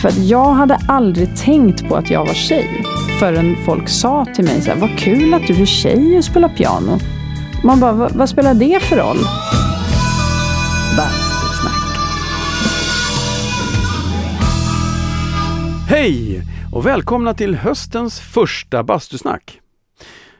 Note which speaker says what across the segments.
Speaker 1: För att jag hade aldrig tänkt på att jag var tjej förrän folk sa till mig så här, vad kul att du är tjej och spelar piano. Man bara, vad, vad spelar det för roll?
Speaker 2: Bastusnack.
Speaker 3: Hej och välkomna till höstens första bastusnack.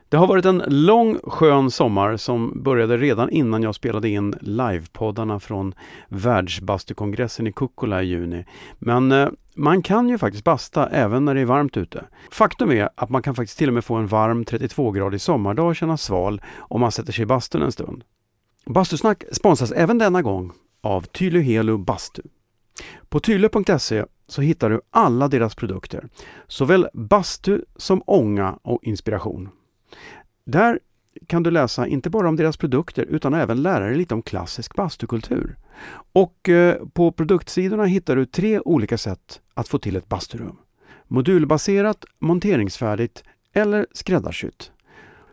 Speaker 3: Det har varit en lång skön sommar som började redan innan jag spelade in livepoddarna från världsbastukongressen i Kukkola i juni. Men eh, man kan ju faktiskt basta även när det är varmt ute. Faktum är att man kan faktiskt till och med få en varm 32-gradig sommardag och känna sval om man sätter sig i bastun en stund. Bastusnack sponsras även denna gång av Tylö Helu Bastu. På tylö.se så hittar du alla deras produkter, såväl bastu som ånga och inspiration. Där kan du läsa inte bara om deras produkter utan även lära dig lite om klassisk bastukultur. Och eh, på produktsidorna hittar du tre olika sätt att få till ett basturum. Modulbaserat, monteringsfärdigt eller skräddarsytt.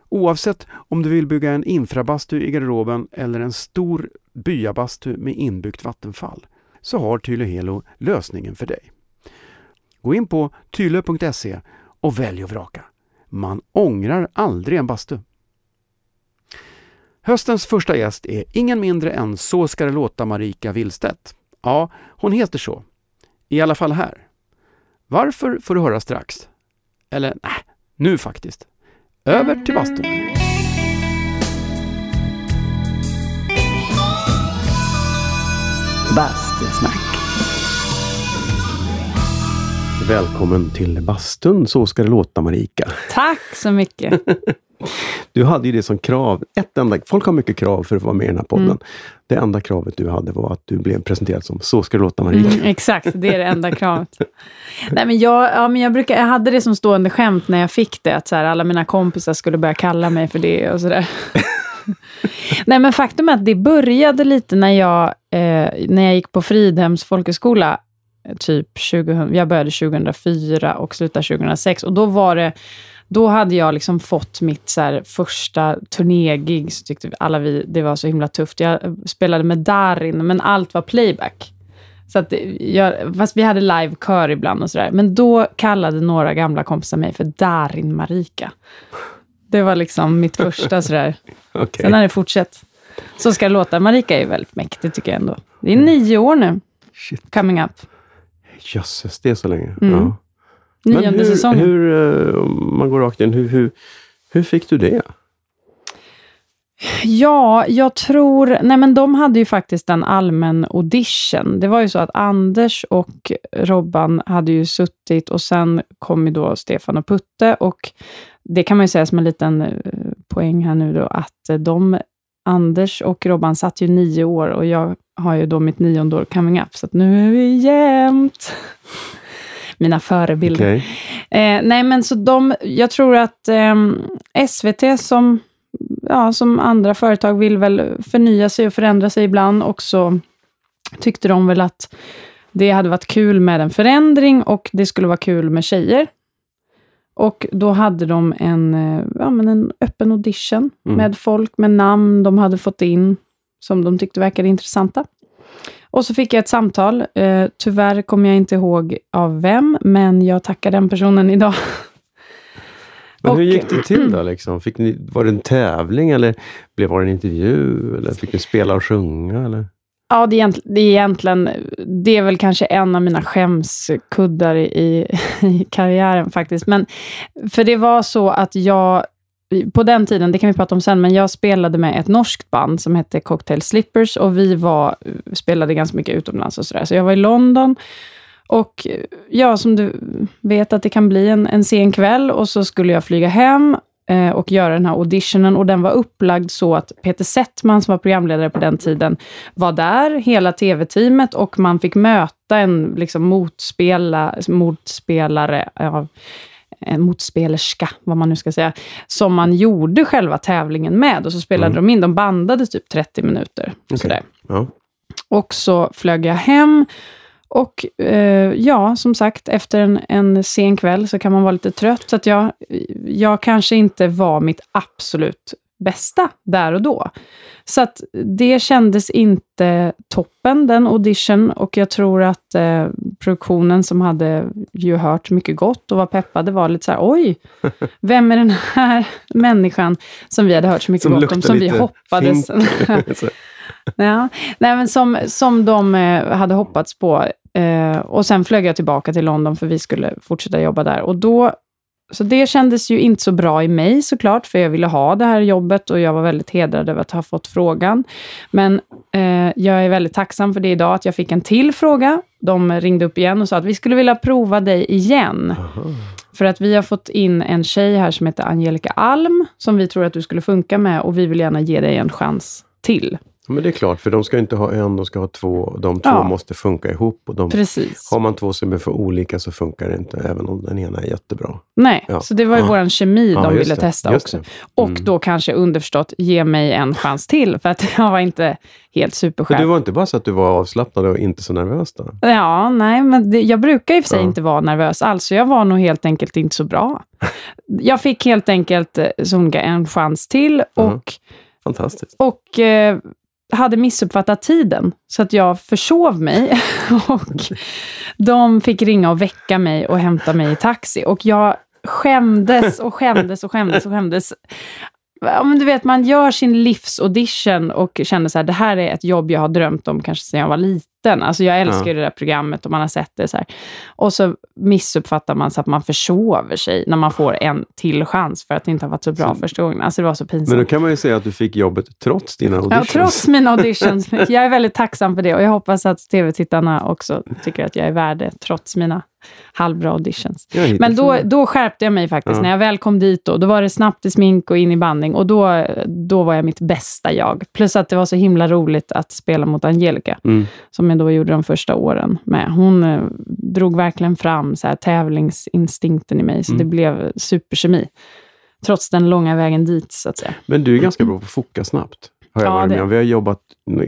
Speaker 3: Oavsett om du vill bygga en infrabastu i garderoben eller en stor byabastu med inbyggt vattenfall så har Tylö Helo lösningen för dig. Gå in på tylö.se och välj och vraka. Man ångrar aldrig en bastu. Höstens första gäst är ingen mindre än Så ska det låta Marika Willstedt. Ja, hon heter så. I alla fall här. Varför får du höra strax. Eller nej, nu faktiskt. Över till bastun.
Speaker 2: Bastusnack.
Speaker 3: Välkommen till bastun, Så ska det låta Marika.
Speaker 1: Tack så mycket.
Speaker 3: Du hade ju det som krav, ett enda, folk har mycket krav för att vara med i den här podden.
Speaker 1: Mm.
Speaker 3: Det enda kravet du hade var att du blev presenterad som Så ska det låta Marika.
Speaker 1: Mm, exakt, det är det enda kravet. Nej, men jag, ja, men jag, brukar, jag hade det som stående skämt när jag fick det, att så här, alla mina kompisar skulle börja kalla mig för det och sådär. Nej, men faktum är att det började lite när jag, eh, när jag gick på Fridhems folkhögskola, typ 2000, jag började 2004 och slutade 2006. Och då var det, då hade jag liksom fått mitt så första turnégig, så tyckte alla vi det var så himla tufft. Jag spelade med Darin, men allt var playback. Så att jag, fast vi hade live-kör ibland och sådär. Men då kallade några gamla kompisar mig för Darin Marika. Det var liksom mitt första sådär.
Speaker 3: Okej.
Speaker 1: Sen har det fortsatt. Så ska det låta. Marika är väldigt mäktig tycker jag ändå. Det är nio år nu,
Speaker 3: Shit,
Speaker 1: coming up.
Speaker 3: Jösses, det är så länge.
Speaker 1: Mm.
Speaker 3: Ja. Men
Speaker 1: Nionde
Speaker 3: hur,
Speaker 1: säsongen.
Speaker 3: hur, eh, om man går rakt in, hur, hur, hur fick du det?
Speaker 1: Ja, jag tror... Nej, men de hade ju faktiskt en allmän audition. Det var ju så att Anders och Robban hade ju suttit och sen kom ju då Stefan och Putte och det kan man ju säga som en liten eh, poäng här nu då, att eh, de, Anders och Robban satt ju nio år och jag har ju då mitt nionde år coming up, så nu är vi jämnt. Mina förebilder.
Speaker 3: Okej.
Speaker 1: Eh, nej, men så de, jag tror att ehm, SVT som, ja, som andra företag vill väl förnya sig och förändra sig ibland och så tyckte de väl att det hade varit kul med en förändring och det skulle vara kul med tjejer. Och då hade de en, eh, ja, men en öppen audition
Speaker 3: Mm.
Speaker 1: med folk med namn de hade fått in som de tyckte verkade intressanta. Och så fick jag ett samtal. Eh, tyvärr kommer jag inte ihåg av vem, men jag tackar den personen idag.
Speaker 3: Men hur gick det till då? Liksom? Fick ni, var det en tävling eller blev var det en intervju? Eller fick ni spela och sjunga? Eller?
Speaker 1: Ja, det är, det är egentligen, det är väl kanske en av mina skämskuddar i, i karriären faktiskt. Men, för det var så att jag, på den tiden, det kan vi prata om sen, men jag spelade med ett norskt band som hette Cocktail Slippers och vi var, spelade ganska mycket utomlands och sådär. Så jag var i London och ja, som du vet att det kan bli en, en sen kväll och så skulle jag flyga hem och göra den här auditionen och den var upplagd så att Peter Settman som var programledare på den tiden var där, hela tv-teamet och man fick möta en liksom, motspela, motspelare, ja, en motspelerska, vad man nu ska säga, som man gjorde själva tävlingen med och så spelade
Speaker 3: Mm.
Speaker 1: de in, de bandade typ 30 minuter.
Speaker 3: Okej.
Speaker 1: Sådär.
Speaker 3: Ja.
Speaker 1: Och så flög jag hem och eh, ja, som sagt, efter en, en sen kväll så kan man vara lite trött. Så att jag, jag kanske inte var mitt absolut bästa där och då. Så att det kändes inte toppen, den audition. Och jag tror att eh, produktionen som hade ju hört mycket gott och var peppade var lite så här, oj, vem är den här människan som vi hade hört så mycket
Speaker 3: Som
Speaker 1: gott om, som vi hoppades. ja. Nej, men som, som de eh, hade hoppats på. Eh, och sen flög jag tillbaka till London för vi skulle fortsätta jobba där. Och då, så det kändes ju inte så bra i mig såklart, för jag ville ha det här jobbet och jag var väldigt hedrad över att ha fått frågan. Men eh, jag är väldigt tacksam för det idag, att jag fick en till fråga. De ringde upp igen och sa att vi skulle vilja prova dig igen. För att vi har fått in en tjej här som heter Angelica Alm, som vi tror att du skulle funka med och vi vill gärna ge dig en chans till.
Speaker 2: Men det är klart, för de ska inte ha en, de ska ha två. De två
Speaker 1: Ja.
Speaker 2: måste funka ihop. Och de,
Speaker 1: Precis.
Speaker 2: har man två som är för olika så funkar det inte, även om den ena är jättebra.
Speaker 1: Nej,
Speaker 2: Ja.
Speaker 1: så det var ju
Speaker 2: Ja.
Speaker 1: våran kemi de ville
Speaker 2: det,
Speaker 1: testa
Speaker 2: just
Speaker 1: också.
Speaker 2: det.
Speaker 1: Och
Speaker 2: Mm.
Speaker 1: då kanske underförstått, ge mig en chans till, för att jag var inte helt
Speaker 2: För
Speaker 1: superskärpt.
Speaker 2: du var inte bara så att du var avslappnad och inte så nervös då?
Speaker 1: Ja, nej, men det, jag brukar i och för sig inte vara nervös alls, så jag var nog helt enkelt inte så bra. Jag fick helt enkelt, eh, Songa, en chans till och,
Speaker 2: Fantastiskt.
Speaker 1: och eh, hade missuppfattat tiden, så att jag försov mig. och de fick ringa och väcka mig och hämta mig i taxi. Och jag skämdes och skämdes och skämdes och skämdes. Ja, men du vet, man gör sin livsaudition och känner så här, det här är ett jobb jag har drömt om kanske sedan jag var liten. Alltså jag älskar ju det där programmet och man har sett det så här. Och så missuppfattar man så att man försover sig när man får en till chans för att det inte har varit så bra
Speaker 2: Så-
Speaker 1: första gången. Alltså det var så pinsamt.
Speaker 2: Men då kan man ju säga att du fick jobbet trots dina
Speaker 1: Ja,
Speaker 2: auditions.
Speaker 1: trots mina auditions. Jag är väldigt tacksam för det och jag hoppas att tv-tittarna också tycker att jag är värd det, trots mina halvbra auditions. Men då, då skärpte jag mig faktiskt.
Speaker 2: Ja.
Speaker 1: När jag väl kom dit, då, då var det snabbt i smink och in i bandning. Och då, då var jag mitt bästa jag. Plus att det var så himla roligt att spela mot Angelica,
Speaker 2: Mm.
Speaker 1: som jag då gjorde de första åren med. Hon eh, drog verkligen fram så här, tävlingsinstinkten i mig, så
Speaker 2: Mm.
Speaker 1: det blev superkemi. Trots den långa vägen dit, så att säga.
Speaker 2: Men du är ganska bra på att foka snabbt. Har jag
Speaker 1: Ja,
Speaker 2: varit med om. Vi har jobbat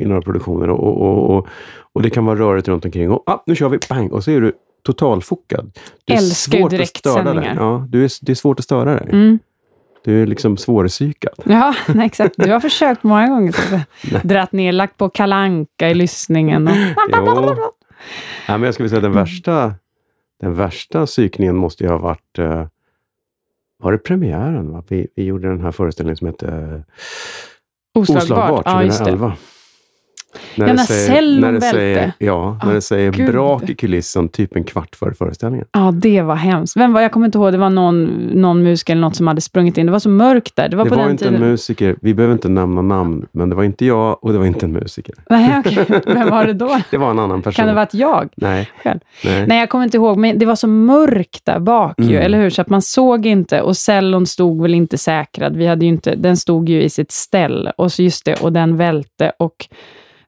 Speaker 2: i några produktioner och, och, och, och, och det kan vara rörigt runt omkring. Och, ah, nu kör vi, bang! Och så är du totalfokad. Är
Speaker 1: Älskar ju
Speaker 2: svårt att störa dig.
Speaker 1: direktsändningar.
Speaker 2: Ja, du är, det är svårt att störa dig.
Speaker 1: Mm.
Speaker 2: Du är liksom svårpsykad.
Speaker 1: Ja, nej, exakt. Du har försökt många gånger. Så. Dratt ner, lagt på kalanka i lyssningen. Och...
Speaker 2: Jo. Ja, men jag skulle säga den värsta, den värsta psykningen måste ju ha varit eh, var det premiären? Va? Vi, vi gjorde den här föreställningen som hette eh,
Speaker 1: Oslagbart.
Speaker 2: Oslagbart
Speaker 1: Ja, just det.
Speaker 2: 2011. När
Speaker 1: Ja, när
Speaker 2: säger- när det säger. Ja, när
Speaker 1: Ah,
Speaker 2: det säger
Speaker 1: gud.
Speaker 2: brak i kulissen typ en kvart före föreställningen.
Speaker 1: Ja, det var hemskt. Vem var, jag kommer inte ihåg, det var någon, någon musiker eller något som hade sprungit in. Det var så mörkt där. Det var
Speaker 2: Det var inte
Speaker 1: tiden.
Speaker 2: en musiker, vi behöver inte nämna namn, men det var inte jag och det var inte en musiker.
Speaker 1: Nej, okej. Vem var det då?
Speaker 2: Det var en annan person.
Speaker 1: Kan det ha varit jag?
Speaker 2: Nej.
Speaker 1: själv?
Speaker 2: Nej.
Speaker 1: Nej, jag kommer inte ihåg, men det var så mörkt där bak ju,
Speaker 2: Mm.
Speaker 1: eller hur? Så att man såg inte och cellon stod väl inte säkrad. Vi hade ju inte, den stod ju i sitt ställ och så just det, och den välte. Och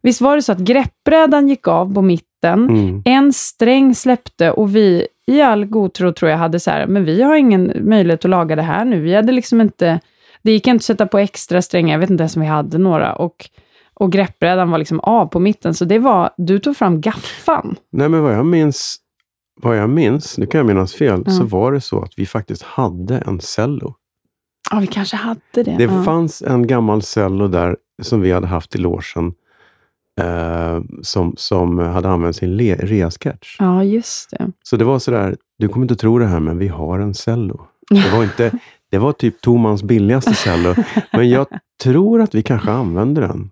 Speaker 1: visst var det så att greppbrädan gick av på mitten,
Speaker 2: Mm.
Speaker 1: en sträng släppte och vi i all god tro tror jag hade så här, men vi har ingen möjlighet att laga det här nu. Vi hade liksom inte, det gick inte att sätta på extra strängar, jag vet inte ens om vi hade några. Och, och greppbrädan var liksom av på mitten, så det var, du tog fram gaffan.
Speaker 2: Nej, men vad jag minns, vad jag minns, nu kan jag minnas fel, så
Speaker 1: Mm.
Speaker 2: var det så att vi faktiskt hade en cello.
Speaker 1: Ja, vi kanske hade det.
Speaker 2: Det
Speaker 1: ja.
Speaker 2: fanns en gammal cello där som vi hade haft i logen eh, som, som hade använt sin rea-sketch.
Speaker 1: Ja, just det.
Speaker 2: Så det var sådär, du kommer inte tro det här, men vi har en cello. Det var, inte, det var typ Tomans billigaste cello, men jag tror att vi kanske använde den.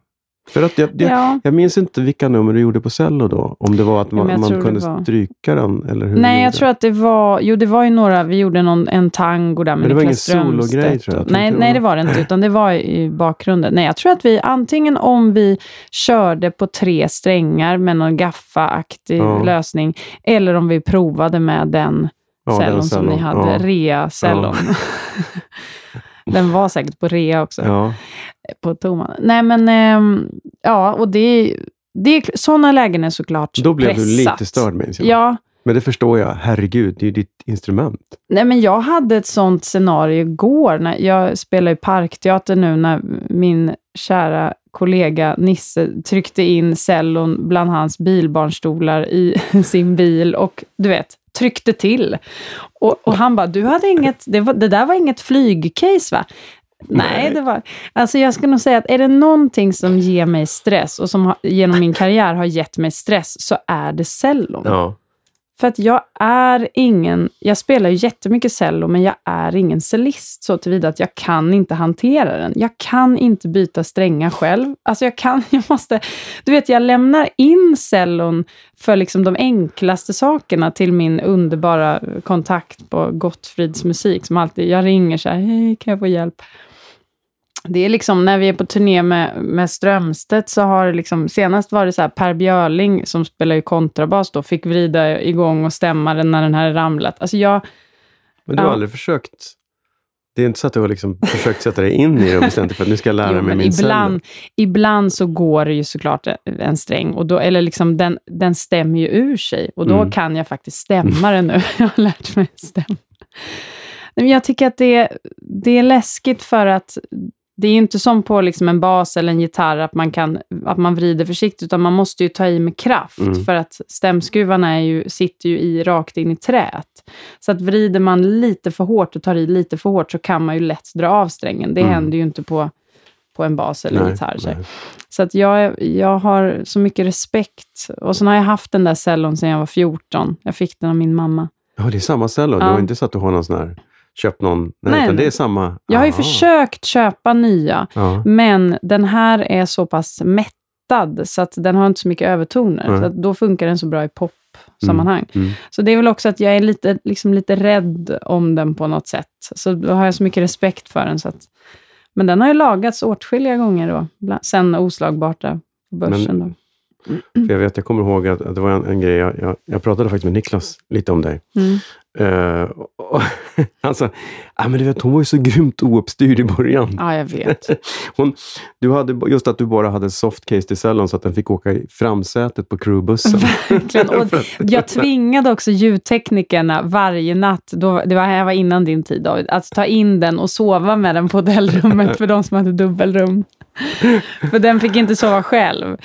Speaker 2: För att jag, jag,
Speaker 1: Ja.
Speaker 2: jag minns inte vilka nummer du gjorde på cello då. Om det var att
Speaker 1: Ja,
Speaker 2: man,
Speaker 1: jag
Speaker 2: man kunde
Speaker 1: var-
Speaker 2: stryka den, eller hur
Speaker 1: Nej, jag tror att det var, jo det var ju några, vi gjorde någon, en tango där med
Speaker 2: Men det var
Speaker 1: Niklas
Speaker 2: ingen sologrej, tror jag.
Speaker 1: Nej, nej,
Speaker 2: var-
Speaker 1: det var det inte, utan det var i bakgrunden. Nej, jag tror att vi, antingen om vi körde på tre strängar med någon gaffa-aktig
Speaker 2: Ja.
Speaker 1: lösning, eller om vi provade med den
Speaker 2: Ja,
Speaker 1: cellon som ni hade,
Speaker 2: ja.
Speaker 1: rea-cellon. den var säkert på rea också.
Speaker 2: Ja,
Speaker 1: på Toman. Nej, men ehm, ja, och det, det är sådana lägen är såklart
Speaker 2: då blev
Speaker 1: pressat.
Speaker 2: du lite störd minns jag.
Speaker 1: Ja,
Speaker 2: Men det förstår jag. Herregud, det är ju ditt instrument.
Speaker 1: nej men jag hade ett sånt scenario igår. När jag spelar i Parkteater nu när min kära kollega Nisse tryckte in cellon bland hans bilbarnstolar i sin bil och du vet, tryckte till. Och, och han bara, du hade inget, det, var, det där var inget flygcase va? Nej, det var... Alltså jag skulle nog säga att är det någonting som ger mig stress och som har, genom min karriär har gett mig stress, så är det cellon.
Speaker 2: Ja.
Speaker 1: För att jag är ingen... Jag spelar ju jättemycket cello, men jag är ingen cellist så tillvida att jag kan inte hantera den. Jag kan inte byta strängar själv. Alltså jag kan, jag måste... Du vet, jag lämnar in cellon för liksom de enklaste sakerna till min underbara kontakt på Gottfrids musik, som alltid... Jag ringer så här, hej, kan jag få hjälp? Det är liksom när vi är på turné med, med Strömstedt så har det liksom, senast var det så här Per Björling som spelar ju kontrabas då, fick vrida igång och stämma den när den hade ramlat. Alltså jag...
Speaker 2: Men du har
Speaker 1: Ja.
Speaker 2: aldrig försökt? Det är inte så att du har liksom försökt sätta dig in i det och bestämt dig för att nu ska jag lära
Speaker 1: Jo,
Speaker 2: mig min
Speaker 1: ibland, ibland så går det ju såklart en sträng, och då, eller liksom den, den stämmer ju ur sig. Och då
Speaker 2: Mm.
Speaker 1: kan jag faktiskt stämma den nu. Jag har lärt mig stämma. Nej, men Jag tycker att det, det är läskigt för att det är ju inte som på liksom en bas eller en gitarr, att man, kan, att man vrider försiktigt, utan man måste ju ta i med kraft.
Speaker 2: Mm.
Speaker 1: För att stämskruvarna är ju, sitter ju i, rakt in i träet. Så att vrider man lite för hårt och tar i lite för hårt, så kan man ju lätt dra av strängen. Det
Speaker 2: Mm.
Speaker 1: händer ju inte på, på en bas eller
Speaker 2: Nej,
Speaker 1: gitarr. Så, så att jag, jag har så mycket respekt. Och sen har jag haft den där cellon sedan jag var 14. Jag fick den av min mamma.
Speaker 2: Ja, det är samma cello.
Speaker 1: Ja.
Speaker 2: var inte så att du har någon sån här, köpt någon, nej,
Speaker 1: Nej,
Speaker 2: utan det är samma.
Speaker 1: Jag har ju
Speaker 2: Aha.
Speaker 1: försökt köpa nya,
Speaker 2: Ja.
Speaker 1: men den här är så pass mättad, så att den har inte så mycket övertoner.
Speaker 2: Nej.
Speaker 1: Så då funkar den så bra i popsammanhang.
Speaker 2: Mm.
Speaker 1: Så det är väl också att jag är lite, liksom lite rädd om den på något sätt. Så då har jag så mycket respekt för den. Så att, men den har ju lagats åtskilliga gånger då, bland, sen oslagbart där på börsen.
Speaker 2: Men- jag vet, jag kommer ihåg att, att det var en, en grej, jag, jag, jag pratade faktiskt med Niklas lite om dig.
Speaker 1: Mm.
Speaker 2: Uh, och, och, alltså, ja, men du vet, hon var ju så grymt ouppstyrd i början.
Speaker 1: Ja, jag vet.
Speaker 2: Hon, du hade, just att du bara hade softcase till cellon så att den fick åka i framsätet på crewbussen.
Speaker 1: Verkligen. Och jag tvingade också ljudteknikerna varje natt, då, det var, här var innan din tid David, att ta in den och sova med den på hotellrummet för de som hade dubbelrum. För den fick inte sova själv.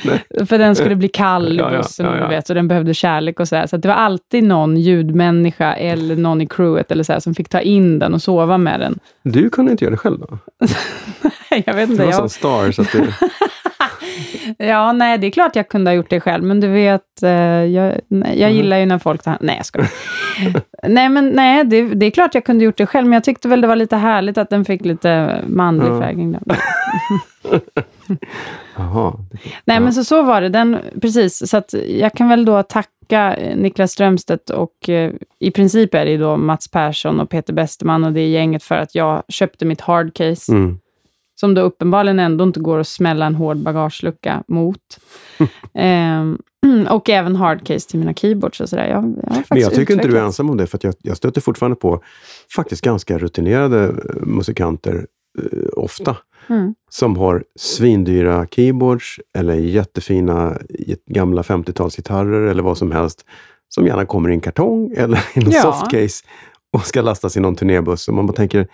Speaker 1: För den skulle bli kall i
Speaker 2: Ja, ja,
Speaker 1: bussen
Speaker 2: ja, ja.
Speaker 1: Du vet, och den behövde kärlek och sådär. Så det var alltid någon ljudmänniska eller någon i crewet eller så här, som fick ta in den och sova med den.
Speaker 2: Du kunde inte göra det själv då?
Speaker 1: Jag vet
Speaker 2: Du
Speaker 1: inte.
Speaker 2: var
Speaker 1: Jag,
Speaker 2: sån star så att du...
Speaker 1: ja, nej, det är klart jag kunde ha gjort det själv, men du vet, eh, jag, jag
Speaker 2: Mhm.
Speaker 1: gillar ju när folk tar Nej, jag skojar. nej, men nej, det, det är klart jag kunde gjort det själv, men jag tyckte väl det var lite härligt att den fick lite manlig
Speaker 2: Ja.
Speaker 1: färgning.
Speaker 2: Jaha.
Speaker 1: Nej, men så, så var det. Den, precis, så jag kan väl då tacka eh, Niklas Strömstedt och eh, i princip är det då Mats Persson och Peter Besterman och det gänget för att jag köpte mitt hardcase,
Speaker 2: Mm.
Speaker 1: Som då uppenbarligen ändå inte går att smälla en hård bagagelucka mot. Ehm, och även hardcase till mina keyboards och sådär. Jag, jag
Speaker 2: Men jag tycker inte du är ensam om det, för att jag, jag stöter fortfarande på faktiskt ganska rutinerade eh, musikanter eh, ofta.
Speaker 1: Mm.
Speaker 2: Som har svindyra keyboards eller jättefina gamla 50-talsgitarrer eller vad som helst. Som gärna kommer i en kartong eller i en
Speaker 1: Ja.
Speaker 2: softcase och ska lastas i någon turnébuss. Och man bara tänker,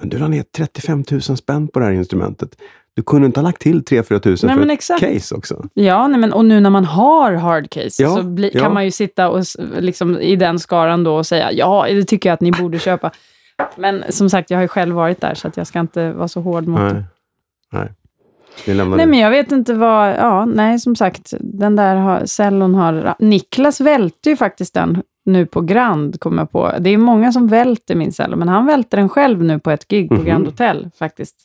Speaker 2: men du la ner 35 000 spänn på det här instrumentet. Du kunde inte ha lagt till 3-4 000
Speaker 1: Nej,
Speaker 2: för ett
Speaker 1: exakt.
Speaker 2: case också.
Speaker 1: Ja, nej, men, och nu när man har hardcase
Speaker 2: Ja,
Speaker 1: så bli,
Speaker 2: ja.
Speaker 1: kan man ju sitta och, liksom, i den skaran då och säga ja, det tycker jag att ni borde köpa. Men som sagt, jag har ju själv varit där, så jag ska inte vara så hård mot
Speaker 2: Nej.
Speaker 1: det.
Speaker 2: Nej.
Speaker 1: Nej, men jag vet inte vad... Ja, nej, som sagt, den där har, cellon har... Niklas välte ju faktiskt den nu på Grand, kom jag på. Det är många som välter min cello, men han välte den själv nu på ett gig på
Speaker 2: Mhm.
Speaker 1: Grand Hotel, faktiskt.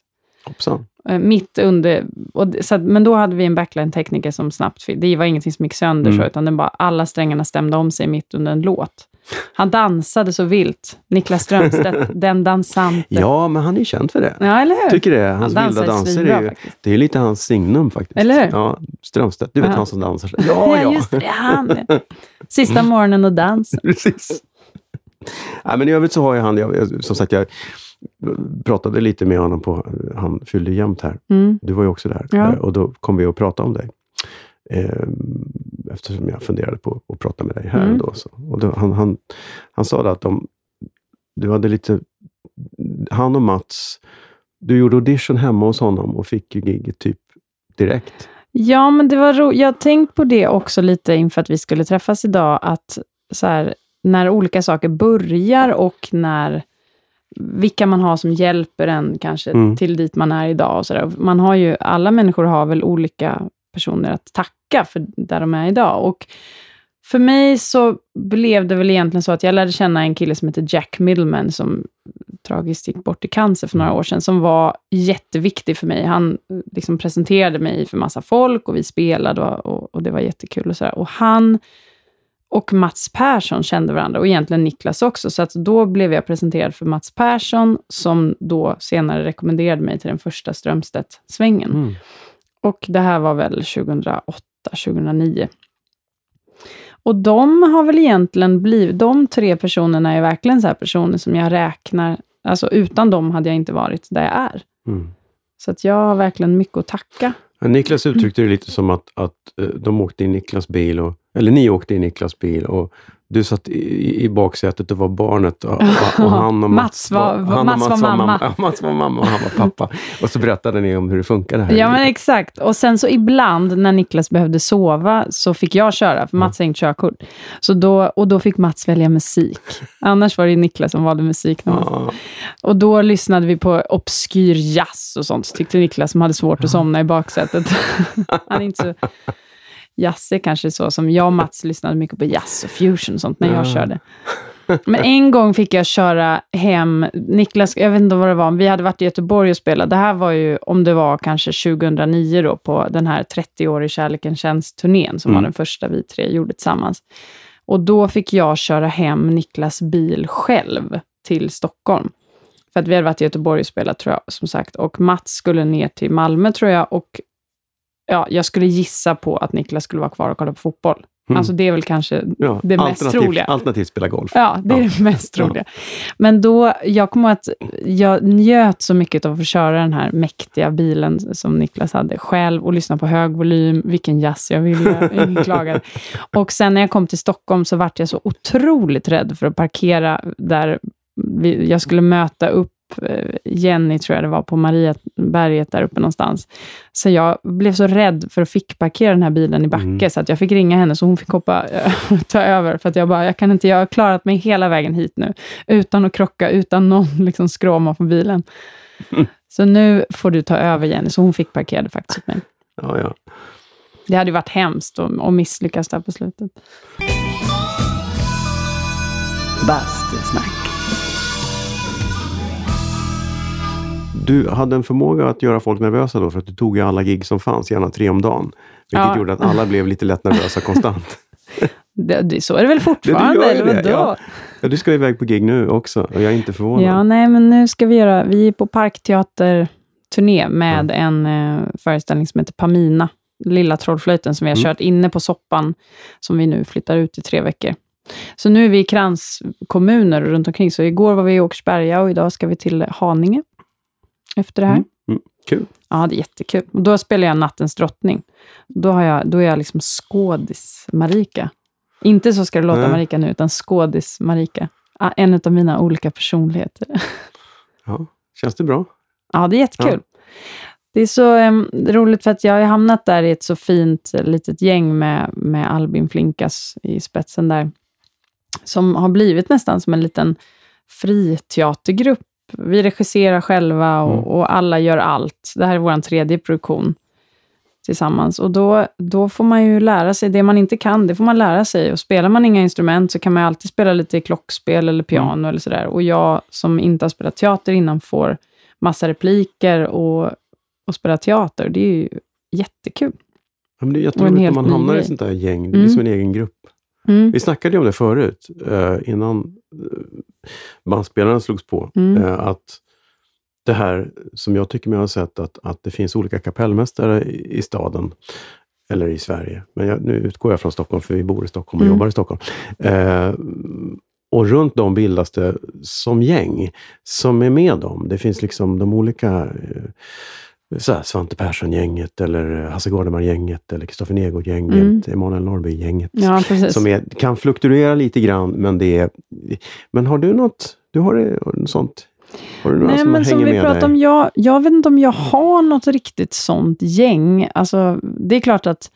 Speaker 2: Hoppsan.
Speaker 1: Eh, Mitt under... Och, det- så att, men då hade vi en backline-tekniker som snabbt. Det var ingenting som gick sönder,
Speaker 2: Mm.
Speaker 1: så, utan den bara, alla strängarna stämde om sig mitt under en låt. Han dansade så vilt. Niklas Strömstedt, den dansante.
Speaker 2: Ja, men han är ju känd för det.
Speaker 1: Ja, eller hur?
Speaker 2: Tycker det. Hans
Speaker 1: Han
Speaker 2: vilda danser är ju,
Speaker 1: faktiskt.
Speaker 2: det är lite hans signum faktiskt.
Speaker 1: Eller hur?
Speaker 2: Ja, Strömstedt. Du vet
Speaker 1: Ja.
Speaker 2: han som dansar. så- Ja, ja.
Speaker 1: just det. Han. Sista morgonen och dans.
Speaker 2: Precis. Ja, men i övrigt så har ju han, jag, jag- som sagt, jag pratade lite med honom på, han fyllde jämnt här.
Speaker 1: Mm.
Speaker 2: Du var ju också där.
Speaker 1: Ja.
Speaker 2: Eh, Och då kom vi att prata om dig. Eh, eftersom jag funderade på att prata med dig här.
Speaker 1: Mm.
Speaker 2: Då, så. Och då, han, han, han sa att de, du hade lite, han och Mats, du gjorde audition hemma hos honom och fick ju giget typ direkt.
Speaker 1: Ja, men det var ro- Jag har tänkt på det också lite inför att vi skulle träffas idag, att så här, när olika saker börjar och när vilka man har som hjälper en kanske
Speaker 2: Mm.
Speaker 1: till dit man är idag. Och så där. Man har ju, alla människor har väl olika personer att tacka för där de är idag. Och för mig så blev det väl egentligen så att jag lärde känna en kille som heter Jack Middleman, som tragiskt gick bort i cancer för några år sedan, som var jätteviktig för mig. Han liksom presenterade mig för massa folk och vi spelade och, och, och det var jättekul. Och, så där. och han och Mats Persson kände varandra och egentligen Niklas också. Så att då blev jag presenterad för Mats Persson, som då senare rekommenderade mig till den första Strömstedt-svängen.
Speaker 2: Mm.
Speaker 1: Och det här var väl 2008, 2009. Och de har väl egentligen blivit, de tre personerna är verkligen så här personer som jag räknar, alltså utan dem hade jag inte varit där jag är.
Speaker 2: Mm.
Speaker 1: Så att jag har verkligen mycket att tacka.
Speaker 2: Men Niklas uttryckte det lite som att, att eh, de åkte i Niklas bil, och, eller ni åkte i Niklas bil och du satt i, i baksätet och var barnet och, och, och han och
Speaker 1: Mats var-
Speaker 2: han och
Speaker 1: Mats var mamma.
Speaker 2: Ja, Mats var mamma och han var pappa. Och så berättade ni om hur det funkade här.
Speaker 1: Ja, men exakt. Och sen så ibland när Niklas behövde sova så fick jag köra, för Mats har inget körkort. Så då, och då fick Mats välja musik. Annars var det Niklas som valde musik. När Och då lyssnade vi på obskyr jazz och sånt, tyckte Niklas, som hade svårt att somna i baksätet. Han är inte så jazzig kanske så, som jag och Mats lyssnade mycket på jazz och fusion och sånt när jag
Speaker 2: Ja.
Speaker 1: körde. Men en gång fick jag köra hem, Niklas, jag vet inte vad det var, vi hade varit i Göteborg och spelat. Det här var ju, om det var kanske 2009 då, på den här 30-årig Kärleken känns-turnén, som
Speaker 2: Mm.
Speaker 1: var den första vi tre gjorde tillsammans. Och då fick jag köra hem Niklas bil själv till Stockholm. För att vi hade varit i Göteborg och spelat, tror jag, som sagt. Och Mats skulle ner till Malmö, tror jag. Och ja, jag skulle gissa på att Niklas skulle vara kvar och kolla på fotboll.
Speaker 2: Mm.
Speaker 1: Alltså det är väl kanske
Speaker 2: ja.
Speaker 1: det mest troliga.
Speaker 2: Alternativt spela golf.
Speaker 1: Ja, det är
Speaker 2: Ja.
Speaker 1: det mest troliga. Men då, jag kommer att jag njöt så mycket av att få köra den här mäktiga bilen som Niklas hade själv och lyssna på hög volym, vilken jazz jag ville, ingen klagade. Och sen när jag kom till Stockholm så vart jag så otroligt rädd för att parkera där jag skulle möta upp Jenny, tror jag det var, på Mariaberget där uppe någonstans. Så jag blev så rädd för att fick parkera den här bilen i backe,
Speaker 2: Mm.
Speaker 1: så att jag fick ringa henne, så hon fick hoppa, eh, ta över. För att jag bara, jag kan inte, jag har klarat mig hela vägen hit nu, utan att krocka, utan någon liksom skråma på bilen. Så nu får du ta över Jenny, så hon fick parkera faktiskt åt mig.
Speaker 2: Ja, ja.
Speaker 1: Det hade ju varit hemskt att misslyckas där på slutet. Bastusnack.
Speaker 2: Du hade en förmåga att göra folk nervösa då, för att du tog ju alla gig som fanns, gärna tre om dagen. Vilket
Speaker 1: Ja.
Speaker 2: gjorde att alla blev lite lätt nervösa konstant.
Speaker 1: Det, det, så är det väl fortfarande?
Speaker 2: ju
Speaker 1: eller
Speaker 2: det,
Speaker 1: vadå?
Speaker 2: ja. Ja, du ska iväg på gig nu också och jag är inte förvånad.
Speaker 1: Ja, nej, men nu ska vi göra, vi är på Parkteater-turné med en eh, föreställning som heter Pamina, Lilla trollflöjten, som vi har
Speaker 2: Mm.
Speaker 1: kört inne på Soppan, som vi nu flyttar ut i tre veckor. Så nu är vi i kranskommuner runt omkring, så igår var vi i Åkersberga och idag ska vi till Haninge efter det här.
Speaker 2: Mm. Mm. Kul.
Speaker 1: Ja, det är jättekul. Och Då spelar jag Nattens drottning. Då, har jag, då är jag liksom skådis-Marika. Inte Så ska det låta
Speaker 2: Nej.
Speaker 1: Marika nu, utan skådis-Marika. Ja, En av mina olika personligheter.
Speaker 2: Ja. Känns det bra?
Speaker 1: Ja, det är jättekul. Det är så em, roligt för att jag har hamnat där i ett så fint eh, litet gäng med, med Albin Flinkas i spetsen där. Som har blivit nästan som en liten friteatergrupp. Vi regisserar själva och,
Speaker 2: Mm.
Speaker 1: och alla gör allt. Det här är vår tredje produktion tillsammans. Och då, då får man ju lära sig det man inte kan, det får man lära sig. Och spelar man inga instrument så kan man alltid spela lite klockspel eller piano eller sådär. Och jag som inte har spelat teater innan får massa repliker och, och spela teater. Det är ju jättekul.
Speaker 2: Ja, men det är jätteroligt när man hamnar i sånt där gäng. Det blir
Speaker 1: Mm.
Speaker 2: som en egen grupp.
Speaker 1: Mm.
Speaker 2: Vi snackade ju om det förut, eh, innan bandspelarna slogs på.
Speaker 1: Mm.
Speaker 2: Eh, att det här som jag tycker mig ha sett, att, att det finns olika kapellmästare i, i staden. Eller i Sverige. Men jag, nu utgår jag från Stockholm, för vi bor i Stockholm och
Speaker 1: Mm.
Speaker 2: jobbar i Stockholm. Eh, och runt dem bildas det som gäng som är med dem. Det finns liksom de olika eh, så här, Svante Persson-gänget eller Hasse Gårdemar-gänget eller Kristoffer Negård-gänget,
Speaker 1: Mm.
Speaker 2: Emanuel Norrby-gänget.
Speaker 1: Ja.
Speaker 2: Som är, kan fluktuera lite grann, men det är... Men har du något, du har något sånt? Har du några
Speaker 1: Nej,
Speaker 2: som
Speaker 1: men som
Speaker 2: hänger
Speaker 1: vi
Speaker 2: med
Speaker 1: pratade
Speaker 2: dig?
Speaker 1: om, jag, jag vet inte om jag har något riktigt sånt gäng. Alltså, det är klart att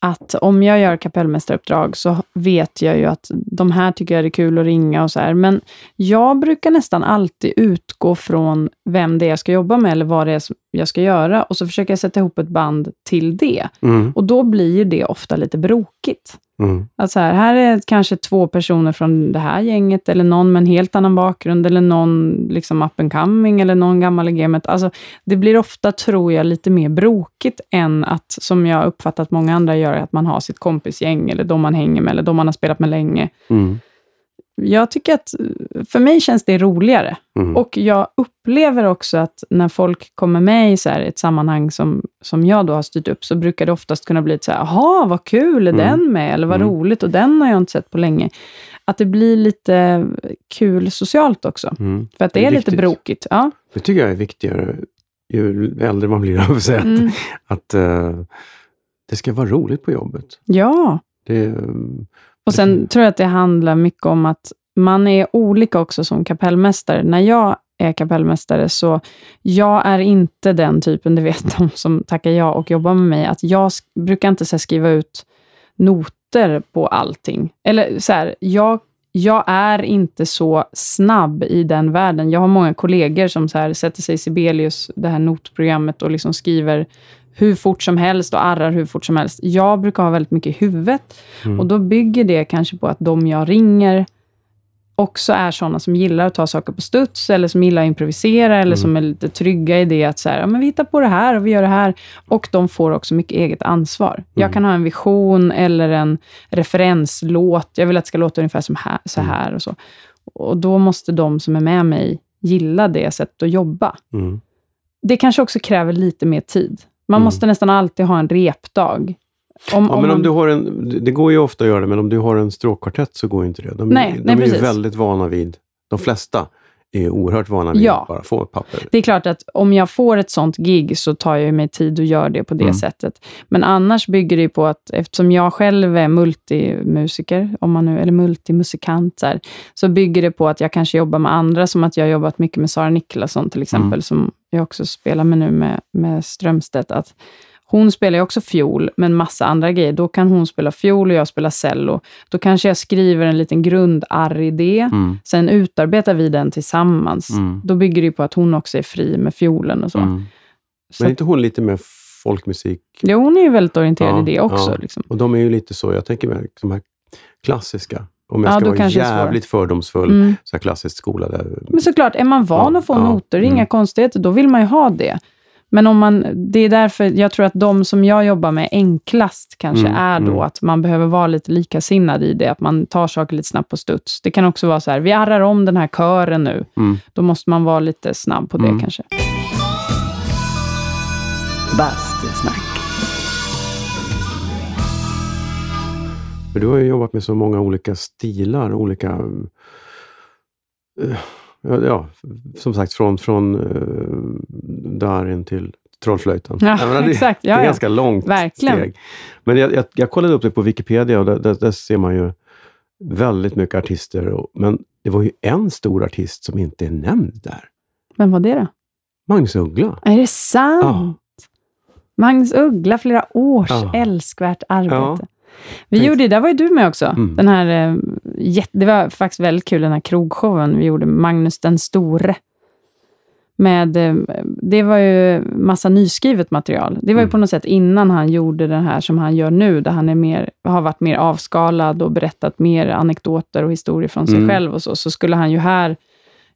Speaker 1: att om jag gör kapellmästaruppdrag så vet jag ju att de här tycker jag är kul att ringa och så här. Men jag brukar nästan alltid utgå från vem det är jag ska jobba med eller vad det är jag ska göra och så försöker jag sätta ihop ett band till det.
Speaker 2: Mm.
Speaker 1: Och då blir ju det ofta lite brokigt.
Speaker 2: Mm.
Speaker 1: Att så här, här är kanske två personer från det här gänget, eller någon med en helt annan bakgrund, eller någon liksom up and coming, eller någon gammal i gamet. Alltså, det blir ofta, tror jag, lite mer brokigt än att, som jag uppfattat många andra gör, att man har sitt kompisgäng, eller de man hänger med, eller de man har spelat med länge.
Speaker 2: Mm.
Speaker 1: Jag tycker att, för mig känns det roligare.
Speaker 2: Mm.
Speaker 1: Och jag upplever också att när folk kommer med i så här ett sammanhang som, som jag då har styrt upp, så brukar det oftast kunna bli så här, jaha, vad kul, är
Speaker 2: Mm.
Speaker 1: den med? Eller vad
Speaker 2: Mm.
Speaker 1: roligt, och den har jag inte sett på länge. Att det blir lite kul socialt också.
Speaker 2: Mm.
Speaker 1: För att det,
Speaker 2: Det är
Speaker 1: är, lite brokigt. Ja.
Speaker 2: Det tycker jag är viktigare ju äldre man blir. jag vill säga.
Speaker 1: Mm.
Speaker 2: Att eh, det ska vara roligt på jobbet.
Speaker 1: ja.
Speaker 2: Det,
Speaker 1: och sen tror jag att det handlar mycket om att man är olika också som kapellmästare. När jag är kapellmästare, så jag är inte den typen, det vet de som tackar ja och jobbar med mig, att jag brukar inte så här, skriva ut noter på allting. Eller så här, jag, jag är inte så snabb i den världen. Jag har många kollegor som så här, sätter sig i Sibelius, det här notprogrammet, och liksom skriver hur fort som helst och arrar hur fort som helst. Jag brukar ha väldigt mycket i huvudet.
Speaker 2: Mm.
Speaker 1: Och då bygger det kanske på att de jag ringer också är sådana som gillar att ta saker på studs, eller som gillar att improvisera, eller
Speaker 2: Mm.
Speaker 1: som är lite trygga i det att så här, ja, men vi hittar på det här och vi gör det här. Och de får också mycket eget ansvar. Jag
Speaker 2: Mm.
Speaker 1: kan ha en vision eller en referenslåt. Jag vill att det ska låta ungefär som här, så
Speaker 2: Mm.
Speaker 1: här och så. Och då måste de som är med mig gilla det sättet att jobba.
Speaker 2: mm.
Speaker 1: Det kanske också kräver lite mer tid. Man
Speaker 2: Mm.
Speaker 1: måste nästan alltid ha en repdag. Om,
Speaker 2: Ja,
Speaker 1: om
Speaker 2: men om
Speaker 1: man-
Speaker 2: du har en, det går ju ofta att göra det, men om du har en stråkkvartett så går inte det. De,
Speaker 1: Nej,
Speaker 2: de
Speaker 1: nej,
Speaker 2: är ju
Speaker 1: precis.
Speaker 2: väldigt vana vid, de flesta är oerhört vana vid
Speaker 1: Ja.
Speaker 2: att bara få papper.
Speaker 1: Det är klart att om jag får ett sånt gig så tar jag mig tid och gör det på det
Speaker 2: Mm.
Speaker 1: sättet. Men annars bygger det på att eftersom jag själv är multimusiker, om man nu, eller multimusikant, så, här, så bygger det på att jag kanske jobbar med andra, som att jag har jobbat mycket med Sara Niklasson till exempel,
Speaker 2: Mm.
Speaker 1: som jag också spelar med nu med, med Strömstedt. Att hon spelar ju också fiol, men massa andra grejer. Då kan hon spela fiol och jag spelar cello. Då kanske jag skriver en liten grundarridé.
Speaker 2: Mm.
Speaker 1: Sen utarbetar vi den tillsammans.
Speaker 2: Mm.
Speaker 1: Då bygger det ju på att hon också är fri med fiolen och så.
Speaker 2: Mm.
Speaker 1: så
Speaker 2: Men är inte hon lite mer folkmusik?
Speaker 1: jo, hon är ju väldigt orienterad
Speaker 2: Ja,
Speaker 1: i det också.
Speaker 2: ja.
Speaker 1: Liksom.
Speaker 2: Och de är ju lite så, jag tänker mig de här klassiska. Om jag
Speaker 1: Ja,
Speaker 2: ska vara jävligt fördomsfull,
Speaker 1: Mm.
Speaker 2: så här klassiskt skolade.
Speaker 1: Men såklart, är man van
Speaker 2: Ja,
Speaker 1: att få
Speaker 2: ja,
Speaker 1: noter, inga
Speaker 2: mm.
Speaker 1: konstigheter, då vill man ju ha det. Men om man, det är därför jag tror att de som jag jobbar med enklast kanske
Speaker 2: Mm,
Speaker 1: är då
Speaker 2: mm.
Speaker 1: att man behöver vara lite likasinnad i det, att man tar saker lite snabbt på studs. Det kan också vara så här, vi arrar om den här kören nu.
Speaker 2: Mm.
Speaker 1: Då måste man vara lite snabb på det
Speaker 2: Mm.
Speaker 1: kanske.
Speaker 3: Bastusnack.
Speaker 2: Du har ju jobbat med så många olika stilar, olika... eh, ja, som sagt från, från uh, Darin till Trollflöjten.
Speaker 1: Ja,
Speaker 2: menar, det,
Speaker 1: exakt.
Speaker 2: det
Speaker 1: Ja,
Speaker 2: är
Speaker 1: ja.
Speaker 2: ganska långt
Speaker 1: Verkligen.
Speaker 2: steg. Men jag, jag, jag kollade upp det på Wikipedia och där, där, där ser man ju väldigt mycket artister. Och, men det var ju en stor artist som inte är nämnd där.
Speaker 1: Vem var det då?
Speaker 2: Magnus Uggla.
Speaker 1: Är det sant?
Speaker 2: Ja.
Speaker 1: Magnus Uggla, flera års
Speaker 2: Ja.
Speaker 1: älskvärt arbete.
Speaker 2: Ja.
Speaker 1: Vi gjorde, där var ju du med också.
Speaker 2: Mm.
Speaker 1: Den här, eh, det var faktiskt väldigt kul, den här krogshowen vi gjorde, Magnus den store. Med, eh, det var ju massa nyskrivet material. Det var ju
Speaker 2: Mm.
Speaker 1: på något sätt innan han gjorde den här som han gör nu, där han är mer, har varit mer avskalad och berättat mer anekdoter och historier från sig
Speaker 2: Mm.
Speaker 1: själv och så. Så skulle han ju här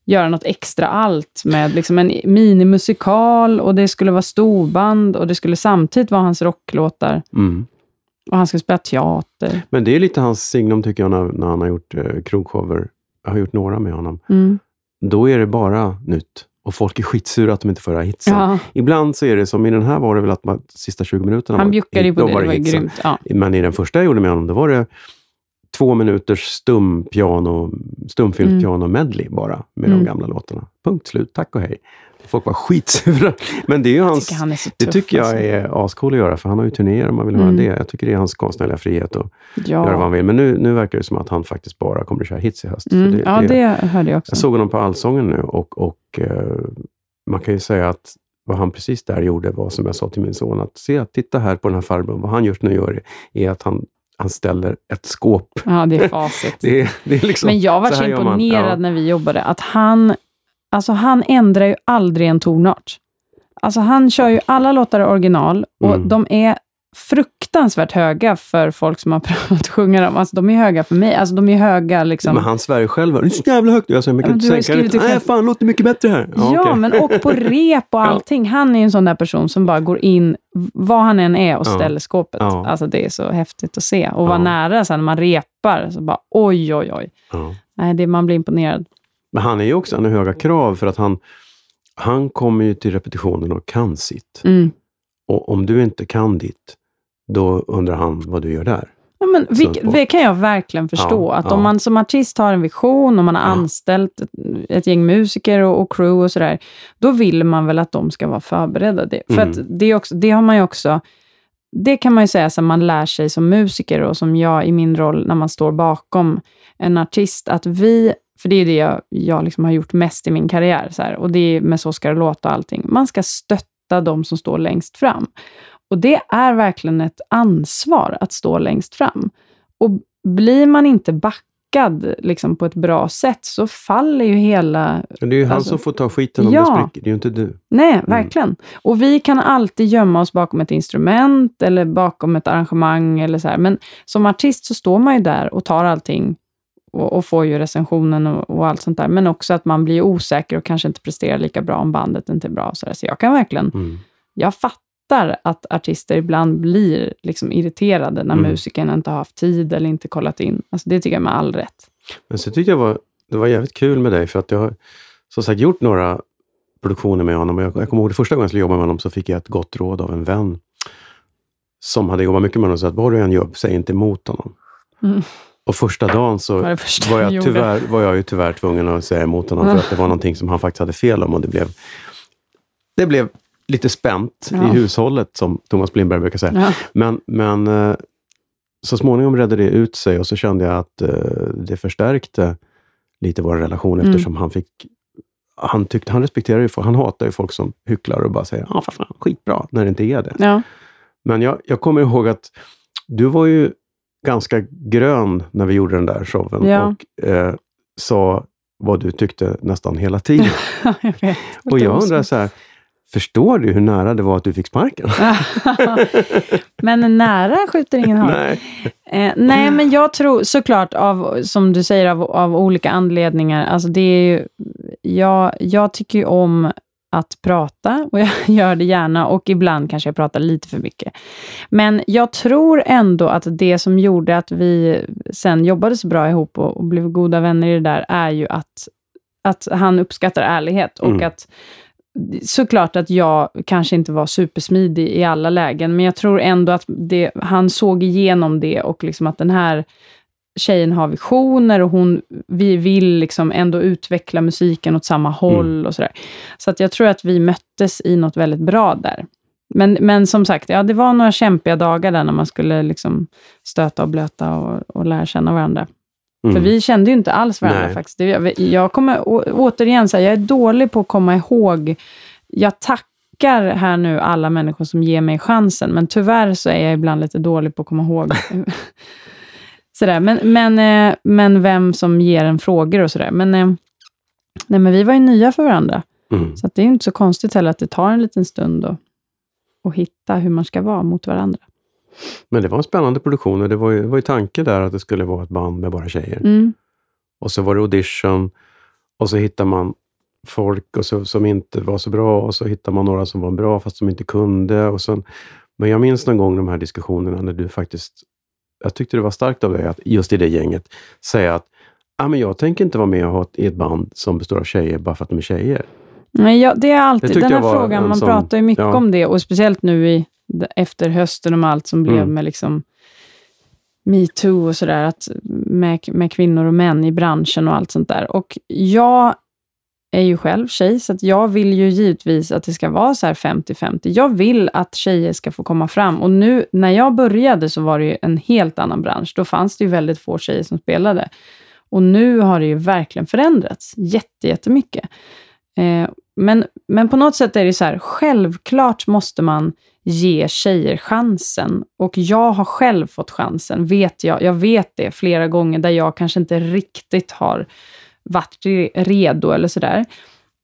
Speaker 1: göra något extra allt med liksom en minimusikal och det skulle vara storband och det skulle samtidigt vara hans rocklåtar
Speaker 2: Mm.
Speaker 1: Och han skulle spela teater.
Speaker 2: Men det är lite hans signum tycker jag när, när han har gjort eh, krogshower. Jag har gjort några med honom.
Speaker 1: Mm.
Speaker 2: Då är det bara nytt. Och folk är skitsura att de inte får höra hitsen.
Speaker 1: Ja,
Speaker 2: Ibland så är det som i den här var det väl att man, sista 20 minuterna
Speaker 1: han bjuckade ju på det, det var
Speaker 2: hitsen.
Speaker 1: grymt. Ja.
Speaker 2: Men i den första jag gjorde med honom, då var det två minuters stumpiano, stumfilmpiano medley bara med
Speaker 1: Mm.
Speaker 2: de gamla låtarna. Punkt slut, tack och hej. Folk var skitsura. Men det är ju hans...
Speaker 1: tycker han är så
Speaker 2: Det tycker jag
Speaker 1: alltså.
Speaker 2: är ascool att göra, för han har ju turnéer om man vill höra
Speaker 1: Mm.
Speaker 2: det. Jag tycker det är hans konstnärliga frihet att göra vad
Speaker 1: Ja,
Speaker 2: han vill. Men nu, nu verkar det som att han faktiskt bara kommer att köra hits i höst.
Speaker 1: Mm.
Speaker 2: det,
Speaker 1: ja
Speaker 2: det,
Speaker 1: det hörde jag också.
Speaker 2: jag såg honom på Allsången nu och, och eh, man kan ju säga att vad han precis där gjorde var, som jag sa till min son, att se, titta här på den här farbrorn. Vad han just nu gör är att han, han ställer ett skåp.
Speaker 1: Ja, det är facit.
Speaker 2: det är, det är liksom,
Speaker 1: Men jag var
Speaker 2: så man.
Speaker 1: imponerad
Speaker 2: Ja.
Speaker 1: när vi jobbade, att han, alltså han ändrar ju aldrig en tonart. Alltså han kör ju alla låtar original och
Speaker 2: Mm.
Speaker 1: de är fruktansvärt höga för folk som har prövat att sjunga dem. Alltså de är höga för mig. Alltså de är höga liksom.
Speaker 2: Men han svär ju själv. Det är så jävla högt. Jag säger,
Speaker 1: Ja,
Speaker 2: kan
Speaker 1: ju
Speaker 2: sänka det? Nej,
Speaker 1: själv.
Speaker 2: fan, låter mycket bättre här.
Speaker 1: Ja,
Speaker 2: okej.
Speaker 1: men och på rep och allting. Han är ju en sån där person som bara går in, vad han än är, och
Speaker 2: Ja.
Speaker 1: ställer skåpet.
Speaker 2: Ja.
Speaker 1: Alltså det är så häftigt att se. Och vara
Speaker 2: Ja.
Speaker 1: nära sen när man repar, så bara oj, oj, oj.
Speaker 2: Ja.
Speaker 1: Nej, det, man blir imponerad.
Speaker 2: Men han är ju också, han har höga krav för att han, han kommer ju till repetitionen och kan sitt.
Speaker 1: Mm.
Speaker 2: Och om du inte kan ditt, då undrar han vad du gör där.
Speaker 1: Ja, men vilk, det kan jag verkligen förstå.
Speaker 2: Ja,
Speaker 1: att
Speaker 2: ja.
Speaker 1: om man som artist har en vision och man har anställt ett, ett gäng musiker och, och crew och sådär, då vill man väl att de ska vara förberedda. Det, för
Speaker 2: Mm.
Speaker 1: att det, också, det har man ju också, det kan man ju säga som man lär sig som musiker och som jag i min roll när man står bakom en artist, att vi, för det är det jag, jag liksom har gjort mest i min karriär, så här, och det är med Så ska det låta och allting, man ska stötta de som står längst fram. Och det är verkligen ett ansvar att stå längst fram. Och blir man inte backad liksom, på ett bra sätt så faller ju hela...
Speaker 2: Men det är ju han
Speaker 1: Alltså-
Speaker 2: som får ta skiten om
Speaker 1: Ja.
Speaker 2: det spricker, det är ju inte du.
Speaker 1: Nej, verkligen. Och vi kan alltid gömma oss bakom ett instrument eller bakom ett arrangemang eller så här. Men som artist så står man ju där och tar allting och, och får ju recensionen och, och allt sånt där. Men också att man blir osäker och kanske inte presterar lika bra om bandet inte är bra. Så, där. så jag kan verkligen
Speaker 2: Mm.
Speaker 1: jag fattar att artister ibland blir liksom irriterade när
Speaker 2: Mm.
Speaker 1: musikern inte har haft tid eller inte kollat in. Alltså det tycker jag med all rätt.
Speaker 2: Men så tyckte jag var, det var jävligt kul med dig för att jag har som sagt gjort några produktioner med honom. Jag, jag kommer ihåg det första gången jag skulle jobba med honom så fick jag ett gott råd av en vän som hade jobbat mycket med honom sa att vad du än gör, säg inte emot honom.
Speaker 1: Mm.
Speaker 2: Och första dagen så
Speaker 1: var
Speaker 2: var
Speaker 1: jag
Speaker 2: tyvärr, var jag ju tyvärr tvungen att säga emot honom för att det var någonting som han faktiskt hade fel om och det blev, det blev lite spänt
Speaker 1: Ja.
Speaker 2: i hushållet som Thomas Blindberg brukar säga.
Speaker 1: Ja.
Speaker 2: Men, men eh, så småningom redde det ut sig och så kände jag att eh, det förstärkte lite vår relation
Speaker 1: Mm.
Speaker 2: eftersom han fick han, tyckte, han respekterar ju folk, han hatar ju folk som hycklar och bara säger för fan, skitbra, när det inte är det.
Speaker 1: Ja.
Speaker 2: Men jag, jag kommer ihåg att du var ju ganska grön när vi gjorde den där showen
Speaker 1: Ja.
Speaker 2: och eh, sa vad du tyckte nästan hela tiden.
Speaker 1: jag vet.
Speaker 2: och jag undrar så här, förstår du hur nära det var att du fick sparken?
Speaker 1: men nära skjuter ingen har.
Speaker 2: Nej.
Speaker 1: Eh, nej, men jag tror såklart, av, som du säger, av, av olika anledningar. Alltså det är ju, jag, jag tycker ju om att prata och jag gör det gärna och ibland kanske jag pratar lite för mycket. Men jag tror ändå att det som gjorde att vi sen jobbade så bra ihop och, och blev goda vänner i det där är ju att, att han uppskattar ärlighet och
Speaker 2: Mm.
Speaker 1: att såklart att jag kanske inte var supersmidig i alla lägen, men jag tror ändå att det, han såg igenom det och liksom att den här tjejen har visioner och hon, vi vill liksom ändå utveckla musiken åt samma håll och sådär. Så att jag tror att vi möttes i något väldigt bra där. Men, men som sagt, ja, det var några kämpiga dagar där när man skulle liksom stöta och blöta och, och lära känna varandra.
Speaker 2: Mm.
Speaker 1: För vi kände ju inte alls varandra
Speaker 2: Nej.
Speaker 1: faktiskt. Jag kommer å- återigen säga, jag är dålig på att komma ihåg. Jag tackar här nu alla människor som ger mig chansen, men tyvärr så är jag ibland lite dålig på att komma ihåg. sådär. Men, men, eh, men vem som ger en frågor och sådär. Men, eh, nej, men vi var ju nya för varandra,
Speaker 2: Mm.
Speaker 1: så det är inte så konstigt heller att det tar en liten stund att, att hitta hur man ska vara mot varandra.
Speaker 2: Men det var en spännande produktion och det var ju, det var ju tanke där att det skulle vara ett band med bara tjejer.
Speaker 1: Mm.
Speaker 2: Och så var det audition och så hittar man folk och så, som inte var så bra och så hittar man några som var bra fast som inte kunde. Och sen, men jag minns någon gång de här diskussionerna när du faktiskt, jag tyckte det var starkt av dig att just i det gänget säga att ah, men jag tänker inte vara med och ha ett, i ett band som består av tjejer bara för att de är tjejer.
Speaker 1: Nej, ja, det är
Speaker 2: Det
Speaker 1: alltid
Speaker 2: tyckte
Speaker 1: den här frågan, man
Speaker 2: sån-
Speaker 1: pratar ju mycket
Speaker 2: ja.
Speaker 1: om det och speciellt nu i, efter hösten och allt som blev
Speaker 2: Mm.
Speaker 1: med liksom metoo och sådär, med, med kvinnor och män i branschen och allt sånt där. Och jag är ju själv tjej, så att jag vill ju givetvis att det ska vara så här 50-50. Jag vill att tjejer ska få komma fram. Och nu, när jag började så var det ju en helt annan bransch. Då fanns det ju väldigt få tjejer som spelade. Och nu har det ju verkligen förändrats jätte, jättemycket. Eh, men, men på något sätt är det så här, självklart måste man ge tjejer chansen. Och jag har själv fått chansen, vet jag. Jag vet det flera gånger där jag kanske inte riktigt har varit redo eller sådär.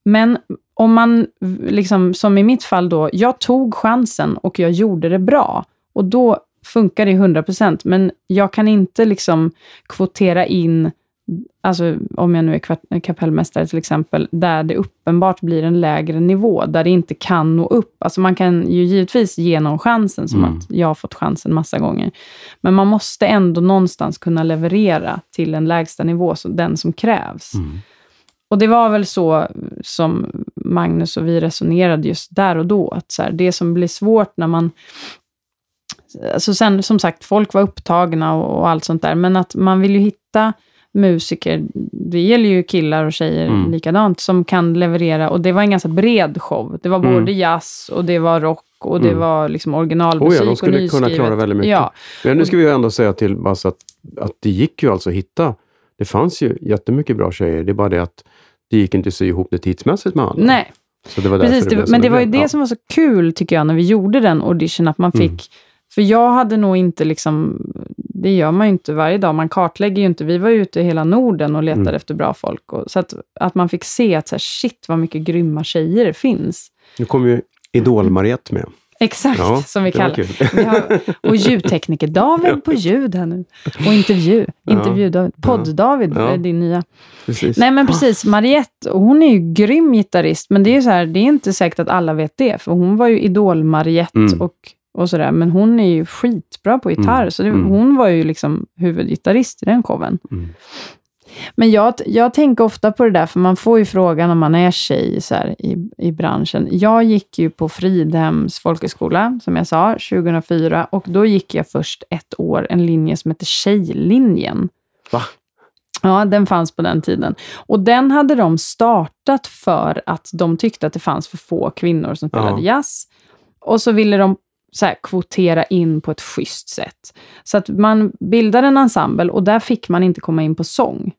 Speaker 1: Men om man, liksom, som i mitt fall då, jag tog chansen och jag gjorde det bra. Och då funkar det 100%, men jag kan inte liksom kvotera in alltså om jag nu är kapellmästare till exempel, där det uppenbart blir en lägre nivå, där det inte kan nå upp. Alltså man kan ju givetvis ge någon chansen, som mm. att jag har fått chansen massa gånger. Men man måste ändå någonstans kunna leverera till en lägsta nivå, så den som krävs. Mm. Och det var väl så som Magnus och vi resonerade just där och då, att så här, det som blir svårt när man Alltså sen, som sagt, folk var upptagna och, och allt sånt där, men att man vill ju hitta musiker, det gäller ju killar och tjejer mm. likadant, som kan leverera. Och det var en ganska bred show. Det var mm. både jazz och det var rock och det mm. var liksom originalmusik oh ja, de
Speaker 2: skulle
Speaker 1: och
Speaker 2: kunna klara väldigt mycket. Ja. Men nu ska vi ju ändå säga till Bass att, att det gick ju alltså att hitta. Det fanns ju jättemycket bra tjejer. Det är bara det att det gick inte att sy ihop det tidsmässigt med alla.
Speaker 1: Nej. Så det var Precis, det, men det var ju det ja. som var så kul tycker jag när vi gjorde den audition, att man mm. fick för jag hade nog inte liksom, det gör man ju inte varje dag, man kartlägger ju inte. Vi var ju ute i hela Norden och letade mm. efter bra folk. Och, så att, att man fick se att så här, shit vad mycket grymma tjejer det finns.
Speaker 2: Nu kom ju Idol-Mariette med.
Speaker 1: Exakt, ja, som vi kallar vi har, Och ljudtekniker-David på ljud här nu. Och intervju. Intervju-David. Podd-David ja. är din nya. Precis. Nej men precis, Mariette, hon är ju grym gitarrist, men det är så här, det är inte säkert att alla vet det, för hon var ju Idol-Mariette mm. och och sådär. Men hon är ju skitbra på gitarr, mm. så det, mm. hon var ju liksom huvudgitarrist i den showen. Mm. Men jag, jag tänker ofta på det där, för man får ju frågan när man är tjej så här, i, i branschen. Jag gick ju på Fridhems folkhögskola, som jag sa, 2004. Och då gick jag först ett år en linje som heter Tjejlinjen.
Speaker 2: Va?
Speaker 1: Ja, den fanns på den tiden. Och den hade de startat för att de tyckte att det fanns för få kvinnor som spelade ja. jazz. Och så ville de så här, kvotera in på ett schysst sätt. Så att man bildade en ensemble och där fick man inte komma in på sång,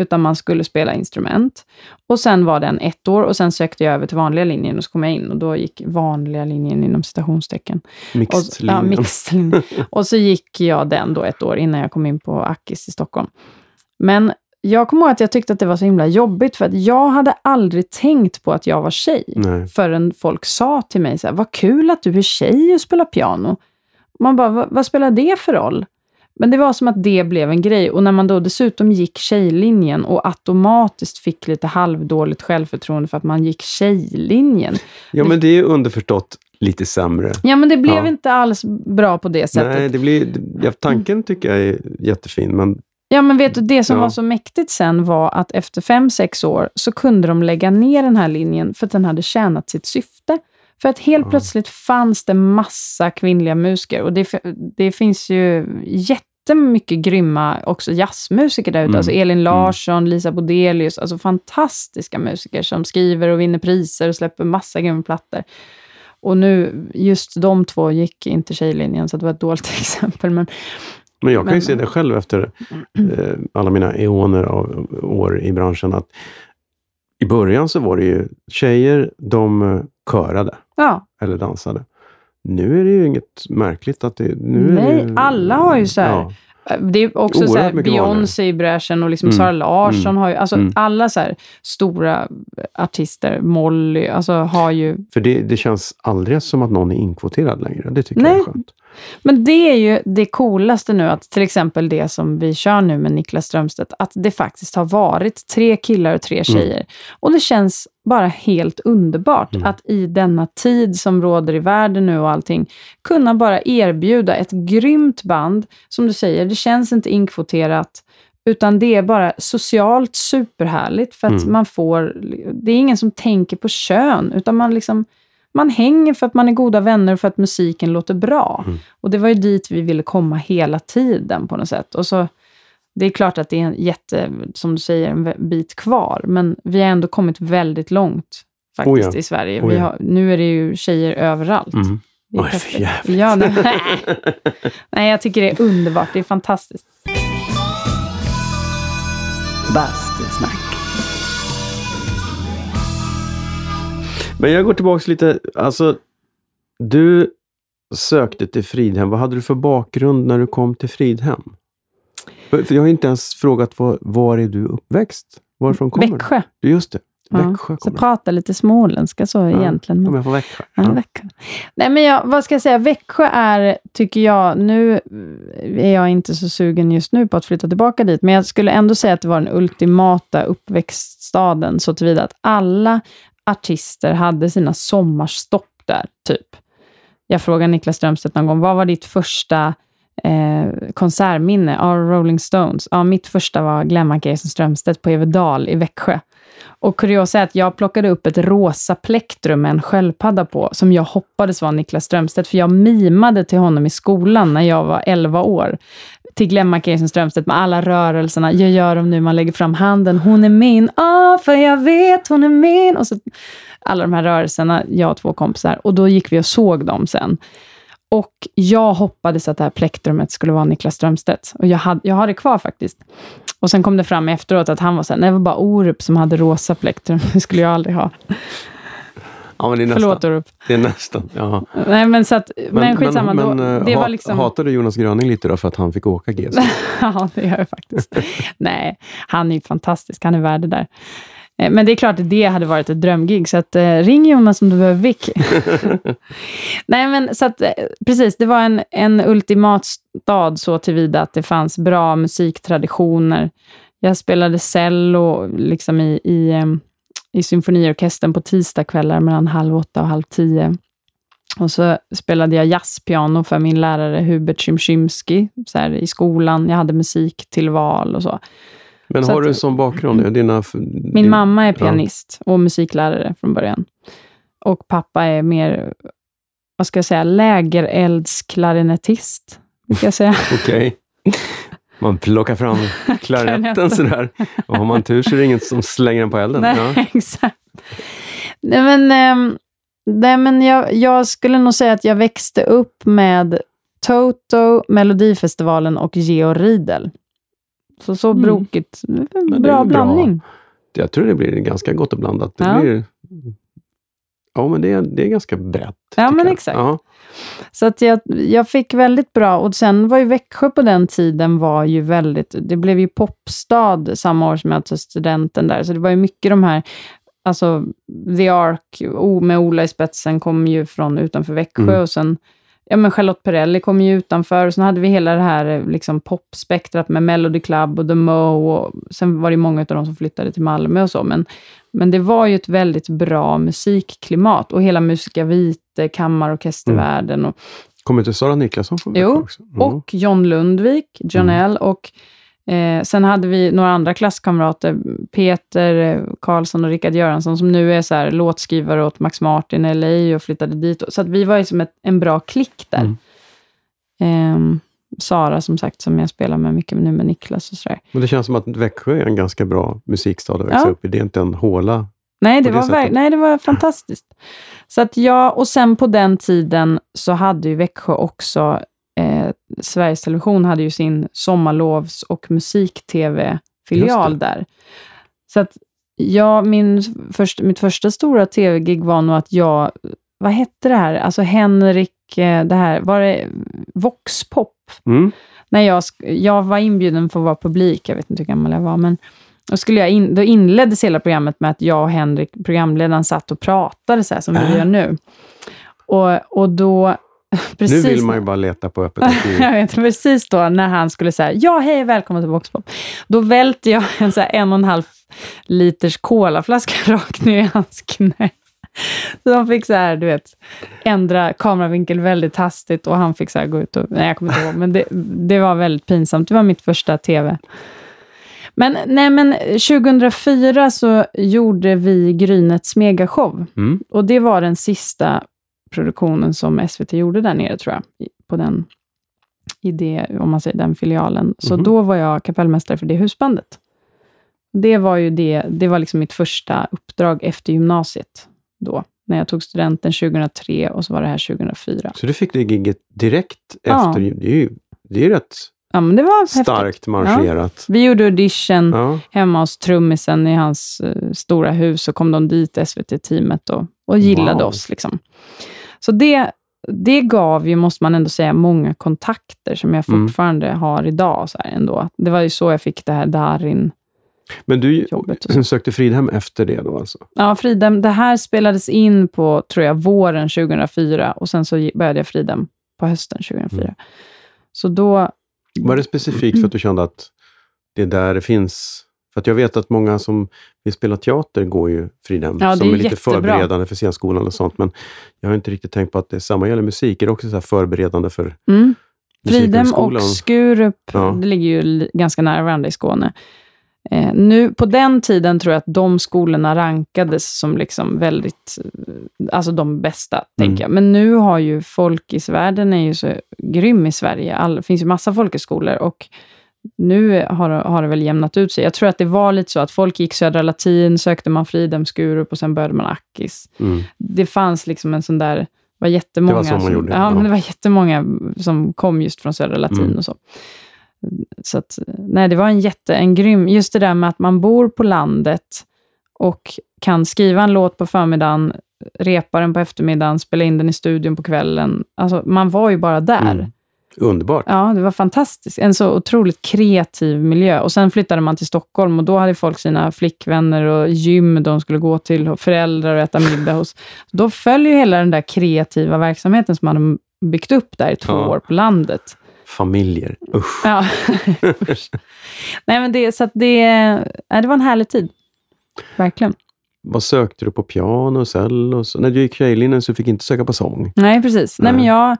Speaker 1: utan man skulle spela instrument. Och sen var den ett år och sen sökte jag över till vanliga linjen och så kom jag in och då gick vanliga linjen inom citationstecken.
Speaker 2: Mixed
Speaker 1: och, ja, mixed och så gick jag den då ett år innan jag kom in på Akis i Stockholm. Men jag kommer ihåg att jag tyckte att det var så himla jobbigt, för att jag hade aldrig tänkt på att jag var tjej, Nej. förrän folk sa till mig så här, vad kul att du är tjej och spelar piano. Man bara, vad, spelar det för roll? Men det var som att det blev en grej. Och när man då dessutom gick tjejlinjen och automatiskt fick lite halvdåligt självförtroende för att man gick tjejlinjen.
Speaker 2: Ja, men det är ju underförstått lite sämre.
Speaker 1: Ja, men det blev ja. inte alls bra på det sättet.
Speaker 2: Nej, det blir, ja, tanken tycker jag är jättefin, men
Speaker 1: Ja, men vet du, det som ja. var så mäktigt sen var att efter fem, sex år så kunde de lägga ner den här linjen för att den hade tjänat sitt syfte. För att helt ja. plötsligt fanns det massa kvinnliga musiker och det, det finns ju jättemycket grymma också jazzmusiker där ute. Mm. Alltså Elin mm. Larsson, mm. Lisa Bodelius, alltså fantastiska musiker som skriver och vinner priser och släpper massa grymma plattor. Och nu, just de två gick inte tjejlinjen, så det var ett dåligt exempel. Men,
Speaker 2: men jag kan ju se det själv efter eh, alla mina eoner av år i branschen. att I början så var det ju tjejer, de eh, körade.
Speaker 1: Ja.
Speaker 2: Eller dansade. Nu är det ju inget märkligt att det... Nu
Speaker 1: Nej,
Speaker 2: det,
Speaker 1: alla har ju så här, ja. Det är också så här, Beyoncé i bräschen och liksom mm. Sara Larsson mm. har ju, alltså mm. alla så här, stora artister, Molly, alltså har ju...
Speaker 2: För det, det känns aldrig som att någon är inkvoterad längre. Det tycker Nej. jag är skönt.
Speaker 1: Men det är ju det coolaste nu, att till exempel det som vi kör nu med Niklas Strömstedt, att det faktiskt har varit tre killar och tre mm. tjejer. Mm. Och det känns bara helt underbart mm. att i denna tid som råder i världen nu och allting, kunna bara erbjuda ett grymt band. Som du säger, det känns inte inkvoterat, utan det är bara socialt superhärligt för att mm. man får, det är ingen som tänker på kön, utan man liksom man hänger för att man är goda vänner och för att musiken låter bra. Mm. Och det var ju dit vi ville komma hela tiden på något sätt. Och så, det är klart att det är en jätte, som du säger, en bit kvar. Men vi har ändå kommit väldigt långt faktiskt oh ja. i Sverige. Oh ja. har, nu är det ju tjejer överallt. Mm.
Speaker 2: Det är Oj, för jävligt.
Speaker 1: Ja, nej. nej, jag tycker det är underbart. Det är fantastiskt.
Speaker 4: Bastusnack.
Speaker 2: Men jag går tillbaka lite. Alltså, du sökte till Fridhem. Vad hade du för bakgrund när du kom till Fridhem? För jag har inte ens frågat var, var är du uppväxt? Varifrån kommer
Speaker 1: Växjö.
Speaker 2: du? Just det,
Speaker 1: Ja,
Speaker 2: Växjö
Speaker 1: Så
Speaker 2: kommer du.
Speaker 1: prata lite småländska så egentligen.
Speaker 2: Kommer
Speaker 1: Men,
Speaker 2: jag från Växjö?
Speaker 1: ja,
Speaker 2: Ja.
Speaker 1: Växjö. Nej, men jag, vad ska jag säga? Växjö är, tycker jag, nu är jag inte så sugen just nu på att flytta tillbaka dit, men jag skulle ändå säga att det var den ultimata uppväxtstaden, så tillvida att alla artister hade sina sommarstopp där, typ. Jag frågade Niklas Strömstedt någon gång, vad var ditt första eh, konsertminne? Ja, Rolling Stones. Ja, mitt första var Glenmark Eriksson Strömstedt på Everdal i Växjö. Och kuriosa är att jag plockade upp ett rosa plektrum med en sköldpadda på, som jag hoppades var Niklas Strömstedt, för jag mimade till honom i skolan när jag var 11 år. Till Glenmark som Strömstedt med alla rörelserna. Jag gör dem nu, man lägger fram handen. Hon är min, ah, för jag vet hon är min. Och så alla de här rörelserna, jag och två kompisar. Och då gick vi och såg dem sen. Och jag hoppades att det här plektrumet skulle vara Niklas Strömstedt. Och jag, hade, jag har det kvar faktiskt. Och sen kom det fram efteråt att han var så här, nej, det var bara Orup som hade rosa plektrum. Det skulle jag aldrig ha.
Speaker 2: Ja, men det är nästan.
Speaker 1: Förlåt Orup.
Speaker 2: Det är nästan. Ja.
Speaker 1: Nej, men, så att, men, skitsamma.
Speaker 2: men,
Speaker 1: då,
Speaker 2: eh,
Speaker 1: det var
Speaker 2: ha-
Speaker 1: liksom...
Speaker 2: Hatar du Jonas Gröning lite då för att han fick åka GC?
Speaker 1: ja, det gör jag faktiskt. Nej, han är ju fantastisk. Han är värd det där. Eh, Men det är klart att det hade varit ett drömgig, så att, eh, ring Jonas om du behöver vick. Nej, men så att, eh, precis, det var en, en ultimat stad så tillvida att det fanns bra musiktraditioner. Jag spelade cello liksom i, i, eh, i symfoniorkestern på tisdagskvällar mellan halv åtta och halv tio. Och så spelade jag jazzpiano för min lärare Hubert här, i skolan. Jag hade musik till val och så.
Speaker 2: Men har
Speaker 1: att-
Speaker 2: du som bakgrund? Dina,
Speaker 1: Min
Speaker 2: din,
Speaker 1: mamma är pianist och musiklärare från början. Och pappa är mer, vad ska jag säga, lägereldsklarinettist, jag säga.
Speaker 2: Okej. Man plockar fram
Speaker 1: Klarinetten.
Speaker 2: sådär. Och har man tur så är det ingen som slänger den på elden.
Speaker 1: Nej,
Speaker 2: Ja.
Speaker 1: exakt. Nej, men, ehm, nej, men jag, jag skulle nog säga att jag växte upp med Toto, Melodifestivalen och Georg Riedel. Så, så
Speaker 2: Mm.
Speaker 1: brokigt.
Speaker 2: det är
Speaker 1: bra
Speaker 2: ju bra.
Speaker 1: blandning.
Speaker 2: Jag tror det blir ganska gott och blandat. Det
Speaker 1: Ja.
Speaker 2: blir, ja, men det är, det är ganska brett.
Speaker 1: Ja, men
Speaker 2: jag.
Speaker 1: exakt.
Speaker 2: Ja.
Speaker 1: Så att jag, jag fick väldigt bra, och sen var ju Växjö på den tiden var ju väldigt, det blev ju popstad samma år som jag tog studenten där, så det var ju mycket de här, alltså The Ark med Ola i spetsen kom ju från utanför Växjö
Speaker 2: Mm.
Speaker 1: och sen Ja, men Charlotte Perrelli kom ju utanför och sen hade vi hela det här eh, liksom, popspektrat med Melody Club och The Mo och sen var det många av dem som flyttade till Malmö och så, men, men det var ju ett väldigt bra musikklimat och hela Musica Vitae, kammarorkestervärlden och
Speaker 2: Kommer inte Sara Niklasson från Växjö också? Mm.
Speaker 1: och John Lundvik, John
Speaker 2: Mm.
Speaker 1: Och eh, sen hade vi några andra klasskamrater, Peter eh, Karlsson och Rickard Göransson, som nu är så här, låtskrivare åt Max Martin i LA och flyttade dit. Så att vi var ju som ett, en bra klick där.
Speaker 2: Mm.
Speaker 1: Ehm, Sara, som sagt, som jag spelar med mycket nu med Niklas och sådär.
Speaker 2: Men det känns som att Växjö är en ganska bra musikstad att växa
Speaker 1: Ja.
Speaker 2: upp i. Det är inte en håla.
Speaker 1: Nej, det,
Speaker 2: det
Speaker 1: var,
Speaker 2: sättet.
Speaker 1: nej, det var fantastiskt. Så att jag, och sen på den tiden så hade ju Växjö också, eh, Sveriges Television hade ju sin sommarlovs och musik-tv-filial där. Så att jag, min först, mitt första stora tv-gig var nog att jag, vad hette det här, alltså Henrik, eh, det här, var det Voxpop?
Speaker 2: Mm.
Speaker 1: när jag, jag var inbjuden för att vara publik, jag vet inte hur gammal jag var, men då, skulle jag in, då inleddes hela programmet med att jag och Henrik, programledaren, satt och pratade så här som vi
Speaker 2: Äh.
Speaker 1: gör nu. Och, och då... Precis
Speaker 2: Nu vill man ju bara leta på öppet arkiv.
Speaker 1: jag vet, precis då när han skulle säga ja hej välkommen till Voxpop. Då välte jag en så här en och en halv liters colaflaska rakt ner i hans knä. Så de fick så här, du vet, ändra kameravinkel väldigt hastigt och han fick så här gå ut och, nej jag kommer inte ihåg, men det, det var väldigt pinsamt. Det var mitt första tv. Men, nej, men 2004 så gjorde vi Grynets megashow.
Speaker 2: Mm.
Speaker 1: Och det var den sista produktionen som SVT gjorde där nere, tror jag. På den, i det, om man säger den filialen. Så
Speaker 2: Mhm.
Speaker 1: då var jag kapellmästare för det husbandet. Det var ju det, det var liksom mitt första uppdrag efter gymnasiet då. När jag tog studenten 2003 och så var det här 2004.
Speaker 2: Så du fick det gigget direkt
Speaker 1: Ja.
Speaker 2: efter. Det är ju det är rätt
Speaker 1: Ja, men det var häftigt.
Speaker 2: starkt marscherat.
Speaker 1: Vi gjorde audition
Speaker 2: Ja.
Speaker 1: hemma hos trummisen i hans eh, stora hus, så kom de dit, SVT-teamet, och och gillade
Speaker 2: Wow.
Speaker 1: oss. Liksom. Så det, det gav ju, måste man ändå säga, många kontakter som jag
Speaker 2: Mm.
Speaker 1: fortfarande har idag. Så ändå. Det var ju så jag fick det här Darin.
Speaker 2: Men du sökte Fridhem efter det då alltså?
Speaker 1: Ja, Fridhem, det här spelades in på, tror jag, våren 2004 och sen så började jag Fridhem på hösten 2004.
Speaker 2: Mm.
Speaker 1: Så då,
Speaker 2: Var det specifikt för att du kände att det är där det finns... För jag vet att många som vill spela teater går ju Fridhem,
Speaker 1: Ja,
Speaker 2: som
Speaker 1: är
Speaker 2: är lite
Speaker 1: jättebra.
Speaker 2: förberedande för scenskolan och sånt. Men jag har inte riktigt tänkt på att det samma gäller musik. Är det också så förberedande för
Speaker 1: mm, Fridhem och Skurup,
Speaker 2: Ja.
Speaker 1: det ligger ju ganska nära varandra i Skåne. Eh, nu, på den tiden tror jag att de skolorna rankades som liksom väldigt, eh, alltså de bästa,
Speaker 2: Mm.
Speaker 1: tänker jag. Men nu har ju folkisvärlden är ju så grym i Sverige. All, det finns ju massa folkhögskolor och nu har, har det väl jämnat ut sig. Jag tror att det var lite så att folk gick Södra Latin, sökte man Fridhem, Skurup och sen började man Akis.
Speaker 2: Mm.
Speaker 1: Det fanns liksom en sån där, det var jättemånga,
Speaker 2: Det var så man
Speaker 1: som,
Speaker 2: gjorde,
Speaker 1: ja,
Speaker 2: ja.
Speaker 1: Men det var jättemånga som kom just från Södra Latin
Speaker 2: Mm.
Speaker 1: och så. Så att, nej, det var en jätte, en grym, just det där med att man bor på landet och kan skriva en låt på förmiddagen, repa den på eftermiddagen, spela in den i studion på kvällen. Alltså, man var ju bara där.
Speaker 2: Mm. Underbart.
Speaker 1: Ja, det var fantastiskt. En så otroligt kreativ miljö. Och sen flyttade man till Stockholm och då hade folk sina flickvänner och gym de skulle gå till och föräldrar och äta middag hos. Då följer hela den där kreativa verksamheten som man hade byggt upp där i två
Speaker 2: Ja.
Speaker 1: år på landet.
Speaker 2: Familjer. Usch.
Speaker 1: Ja. Usch. Nej, men det, så det, det var en härlig tid. Verkligen.
Speaker 2: Vad sökte du på piano, cello? När du gick tjejlinjen så fick du inte söka på sång.
Speaker 1: Nej, precis. Nej,
Speaker 2: Nej.
Speaker 1: men jag,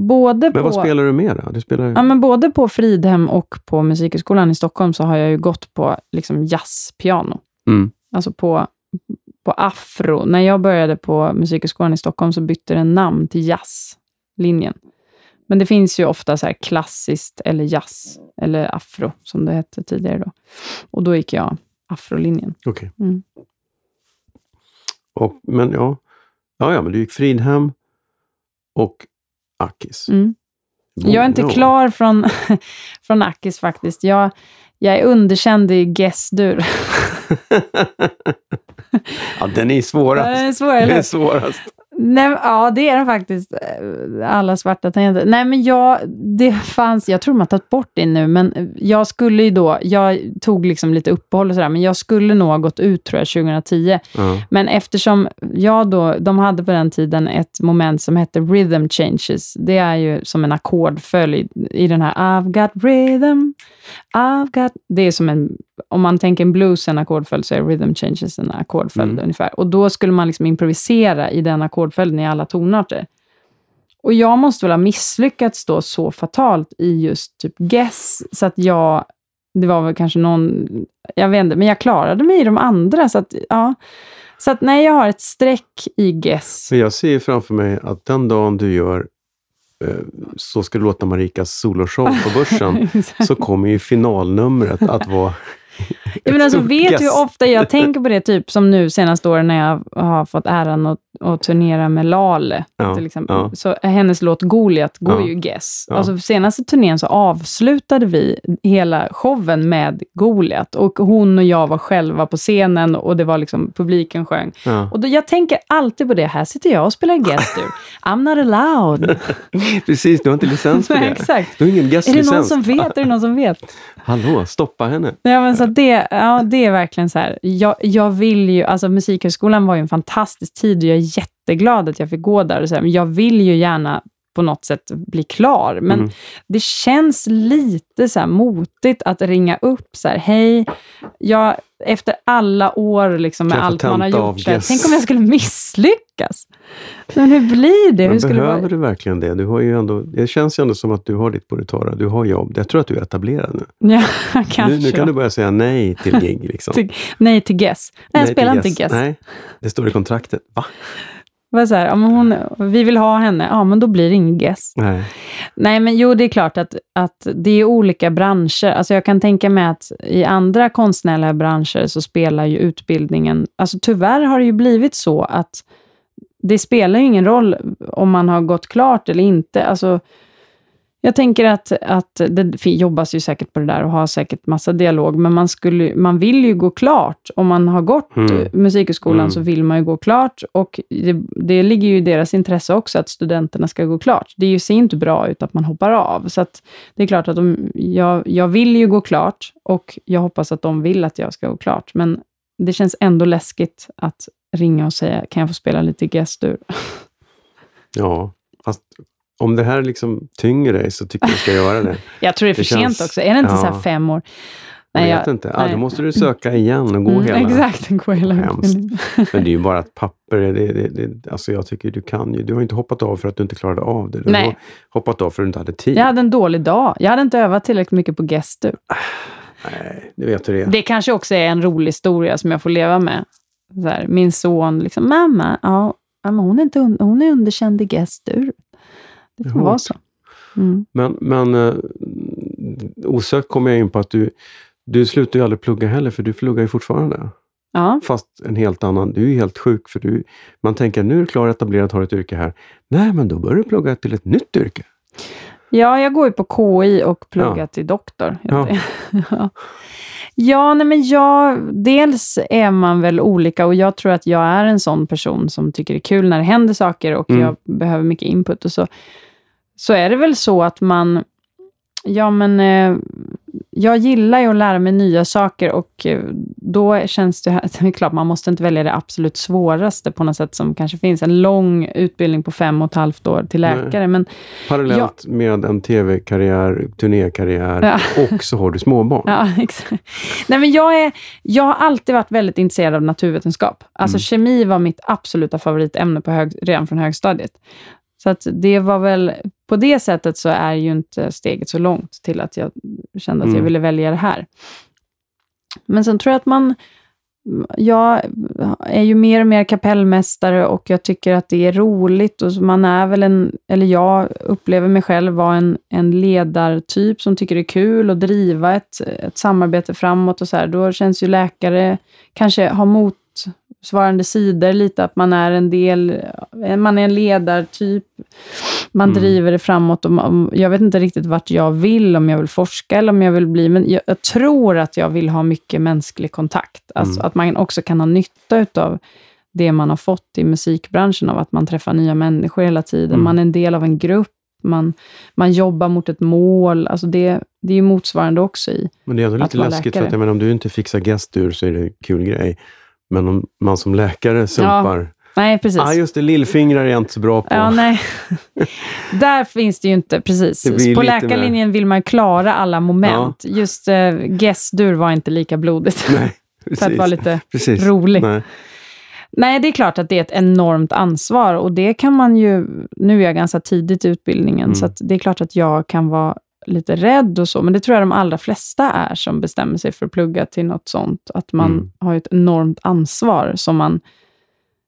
Speaker 1: både
Speaker 2: Men
Speaker 1: på...
Speaker 2: vad spelar du mer då? Du spelar...
Speaker 1: Ja, men både på Fridhem och på Musikhögskolan i Stockholm så har jag ju gått på liksom jazzpiano.
Speaker 2: Mm.
Speaker 1: Alltså på, på afro. När jag började på Musikhögskolan i Stockholm så bytte det namn till jazzlinjen. Men det finns ju ofta så här klassiskt eller jazz, eller afro som det hette tidigare då. Och då gick jag afrolinjen.
Speaker 2: Okej.
Speaker 1: Mm.
Speaker 2: Och, men ja. ja, ja, men du gick Fridhem och Akis.
Speaker 1: Mm. Jag är inte
Speaker 2: Ja.
Speaker 1: klar från, från Akis faktiskt. Jag, jag är underkänd i Guess-dur.
Speaker 2: ja, den är svårast.
Speaker 1: Det är svår,
Speaker 2: Den är svårast.
Speaker 1: Nej, ja, det är den faktiskt. Eh, Alla svarta tangenter. Nej, men jag, det fanns, jag tror de har tagit bort det nu, men jag skulle ju då, jag tog liksom lite uppehåll och sådär, men jag skulle nog ha gått ut tror jag 2010.
Speaker 2: Ja.
Speaker 1: Men eftersom jag då, de hade på den tiden ett moment som hette rhythm changes. Det är ju som en ackordföljd i den här I've got rhythm, I've got... Det är som en, om man tänker en blues en ackordföljd så är rhythm changes en ackordföljd
Speaker 2: Mm.
Speaker 1: ungefär. Och då skulle man liksom improvisera i den ackordföljden i alla tonarter. Och jag måste väl ha misslyckats då så fatalt i just typ Guess, så att jag, det var väl kanske någon, jag vet inte, men jag klarade mig i de andra, så att ja. Så att nej, jag har ett streck i Guess.
Speaker 2: Men jag ser ju framför mig att den dagen du gör eh, Så ska du låta Marikas soloshow på börsen så kommer ju finalnumret att vara
Speaker 1: Ja, men
Speaker 2: ett
Speaker 1: alltså, vet du
Speaker 2: guess.
Speaker 1: hur ofta jag tänker på det, typ som nu senaste åren när jag har fått äran att, att turnera med Lale,
Speaker 2: Ja,
Speaker 1: till exempel.
Speaker 2: ja.
Speaker 1: Så hennes låt Goliat går
Speaker 2: Ja.
Speaker 1: ju Guess.
Speaker 2: Ja.
Speaker 1: Alltså, senaste turnén så avslutade vi hela showen med Goliat och hon och jag var själva på scenen och det var liksom publiken sjöng. Och då, jag tänker alltid på det, här sitter jag och spelar Guess-dur. I'm not allowed.
Speaker 2: Precis, du har inte licens för
Speaker 1: Nej,
Speaker 2: det.
Speaker 1: exakt.
Speaker 2: Du har ingen
Speaker 1: Är det någon som vet? Är det någon som vet?
Speaker 2: Hallå, stoppa henne.
Speaker 1: Ja, men så det, ja, det är verkligen så här. Jag, jag vill ju, alltså Musikhögskolan var ju en fantastisk tid och jag är jätteglad att jag fick gå där. Och så här, men jag vill ju gärna på något sätt bli klar. Men
Speaker 2: Mm.
Speaker 1: det känns lite så här motigt att ringa upp så här, hej, jag, efter alla år liksom med
Speaker 2: jag
Speaker 1: allt man har gjort, här, tänk om jag skulle misslyckas. Men hur blir det? Hur
Speaker 2: Men
Speaker 1: det
Speaker 2: behöver du verkligen det? Du har ju ändå, det känns ju ändå som att du har ditt på det torra. Du har jobb. Jag tror att du är etablerad nu.
Speaker 1: Ja, kanske.
Speaker 2: Nu, nu kan du börja säga nej till gig. Liksom.
Speaker 1: Nej till Guess. Nej, jag
Speaker 2: till
Speaker 1: spelar inte
Speaker 2: Guess.
Speaker 1: Guess.
Speaker 2: Nej, det står i kontraktet. Va?
Speaker 1: Var så här, ja, men hon, vi vill ha henne, ja men då blir det ingen Guess.
Speaker 2: Nej.
Speaker 1: Nej, men jo, det är klart att, att det är olika branscher. Alltså jag kan tänka mig att i andra konstnärliga branscher så spelar ju utbildningen... Alltså tyvärr har det ju blivit så att det spelar ju ingen roll om man har gått klart eller inte. Alltså, Jag tänker att, att det jobbas ju säkert på det där och har säkert massa dialog, men man, skulle, man vill ju gå klart. Om man har gått
Speaker 2: Mm.
Speaker 1: musikhögskolan
Speaker 2: Mm.
Speaker 1: så vill man ju gå klart och det, det ligger ju i deras intresse också att studenterna ska gå klart. Det är ju- ser inte bra ut att man hoppar av. Så det är klart att de, jag, jag vill ju gå klart och jag hoppas att de vill att jag ska gå klart. Men det känns ändå läskigt att ringa och säga, kan jag få spela lite gestur?
Speaker 2: Ja, fast om det här liksom tynger dig så tycker jag du ska göra det.
Speaker 1: Jag tror det är för
Speaker 2: Det känns-
Speaker 1: sent också. Är det inte så
Speaker 2: ja.
Speaker 1: här fem år?
Speaker 2: Jag vet
Speaker 1: jag-
Speaker 2: inte. Ja,
Speaker 1: nej.
Speaker 2: då måste du söka igen och gå
Speaker 1: Mm,
Speaker 2: hela.
Speaker 1: Exakt, gå hela utbildningen.
Speaker 2: Men det är ju bara ett papper. Det, det, det, alltså jag tycker du kan ju. Du har inte hoppat av för att du inte klarade av det. Du
Speaker 1: Nej.
Speaker 2: har hoppat av för att du inte hade tid.
Speaker 1: Jag hade en dålig dag. Jag hade inte övat tillräckligt mycket på gestur.
Speaker 2: Nej, det vet du det.
Speaker 1: Det kanske också är en rolig historia som jag får leva med. Så här, min son, liksom, mamma, ja, hon, är inte hon är underkänd i gestur. Det får vara så. Mm.
Speaker 2: Men, men eh, osökt kommer jag in på att du, du slutar ju aldrig plugga heller, för du pluggar ju fortfarande.
Speaker 1: Ja,
Speaker 2: Fast en helt annan. Du är ju helt sjuk, för du, man tänker nu är du klar etablerad, har ett yrke här. Nej, men då börjar du plugga till ett nytt yrke.
Speaker 1: ja, jag går ju på KI och pluggar
Speaker 2: Ja.
Speaker 1: till doktor.
Speaker 2: Ja.
Speaker 1: ja. ja, nej men jag, dels är man väl olika och jag tror att jag är en sån person som tycker det är kul när det händer saker och
Speaker 2: Mm.
Speaker 1: jag behöver mycket input och så. Så är det väl så att man, ja men eh, jag gillar ju att lära mig nya saker och eh, då känns det, det är klart man måste inte välja det absolut svåraste på något sätt som kanske finns. En lång utbildning på fem och ett halvt år till
Speaker 2: Nej.
Speaker 1: läkare. Men
Speaker 2: Parallellt med en tv-karriär, turnékarriär
Speaker 1: Ja.
Speaker 2: och så har du småbarn.
Speaker 1: Ja, exakt. Nej, men jag, är, jag har alltid varit väldigt intresserad av naturvetenskap. Alltså
Speaker 2: Mm.
Speaker 1: kemi var mitt absoluta favoritämne på hög, redan från högstadiet. Så att det var väl, på det sättet så är ju inte steget så långt till att jag kände att jag
Speaker 2: Mm.
Speaker 1: ville välja det här. Men sen tror jag att man, jag är ju mer och mer kapellmästare och jag tycker att det är roligt och man är väl en, eller jag upplever mig själv vara en, en ledartyp som tycker det är kul att driva ett, ett samarbete framåt och så här. Då känns ju läkare kanske ha motsvarande sidor lite, att man är en del, man är en ledartyp, man
Speaker 2: Mm.
Speaker 1: driver det framåt och man, jag vet inte riktigt vart jag vill, om jag vill forska eller om jag vill bli, men jag, jag tror att jag vill ha mycket mänsklig kontakt. Alltså
Speaker 2: Mm.
Speaker 1: att man också kan ha nytta utav det man har fått i musikbranschen, av att man träffar nya människor hela tiden.
Speaker 2: Mm.
Speaker 1: Man är en del av en grupp, man, man jobbar mot ett mål. Alltså det, det är ju motsvarande också i...
Speaker 2: Men det är ändå lite läskigt,
Speaker 1: läkare.
Speaker 2: för att jag menar, om du inte fixar gestur så är det en kul grej. Men om man som läkare sumpar,
Speaker 1: Nej, precis.
Speaker 2: ah, just det, lillfingrar är jag inte så bra på.
Speaker 1: Ja, nej. Där finns det ju inte, precis. På läkarlinjen vill man klara alla moment. Just uh, gestur var inte lika blodigt.
Speaker 2: Nej,
Speaker 1: för att vara
Speaker 2: precis.
Speaker 1: lite
Speaker 2: precis.
Speaker 1: rolig. Nej.
Speaker 2: Nej.
Speaker 1: det är klart att det är ett enormt ansvar och det kan man ju... Nu är jag ganska tidigt i utbildningen,
Speaker 2: Mm.
Speaker 1: så det är klart att jag kan vara lite rädd och så, men det tror jag de allra flesta är som bestämmer sig för att plugga till något sånt. Att man
Speaker 2: Mm.
Speaker 1: har ett enormt ansvar som man...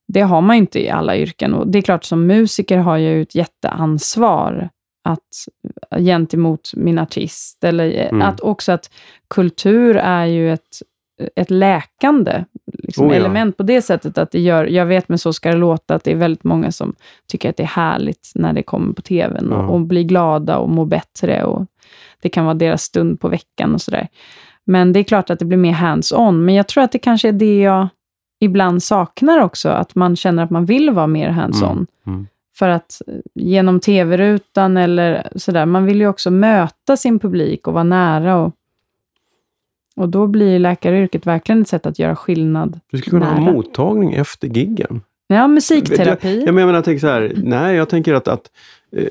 Speaker 1: Det har man ju inte i alla yrken. Och det är klart, som musiker har jag ju ett jätteansvar att, gentemot min artist. Eller
Speaker 2: Mm.
Speaker 1: att också att kultur är ju ett, ett läkande liksom,
Speaker 2: Oh ja.
Speaker 1: element på det sättet att det gör, jag vet men så ska det låta, att det är väldigt många som tycker att det är härligt när det kommer på tvn
Speaker 2: Ja.
Speaker 1: och, och blir glada och mår bättre. Och det kan vara deras stund på veckan och sådär. Men det är klart att det blir mer hands-on. Men jag tror att det kanske är det jag ibland saknar också, att man känner att man vill vara mer hands-on.
Speaker 2: Mm. Mm.
Speaker 1: För att eh, genom tv-rutan eller sådär, man vill ju också möta sin publik och vara nära. Och, och då blir läkaryrket verkligen ett sätt att göra skillnad.
Speaker 2: Du skulle kunna ha
Speaker 1: Nära.
Speaker 2: mottagning efter giggen.
Speaker 1: Ja, musikterapi.
Speaker 2: Jag, menar, jag tänker så här, nej, jag tänker att, att eh,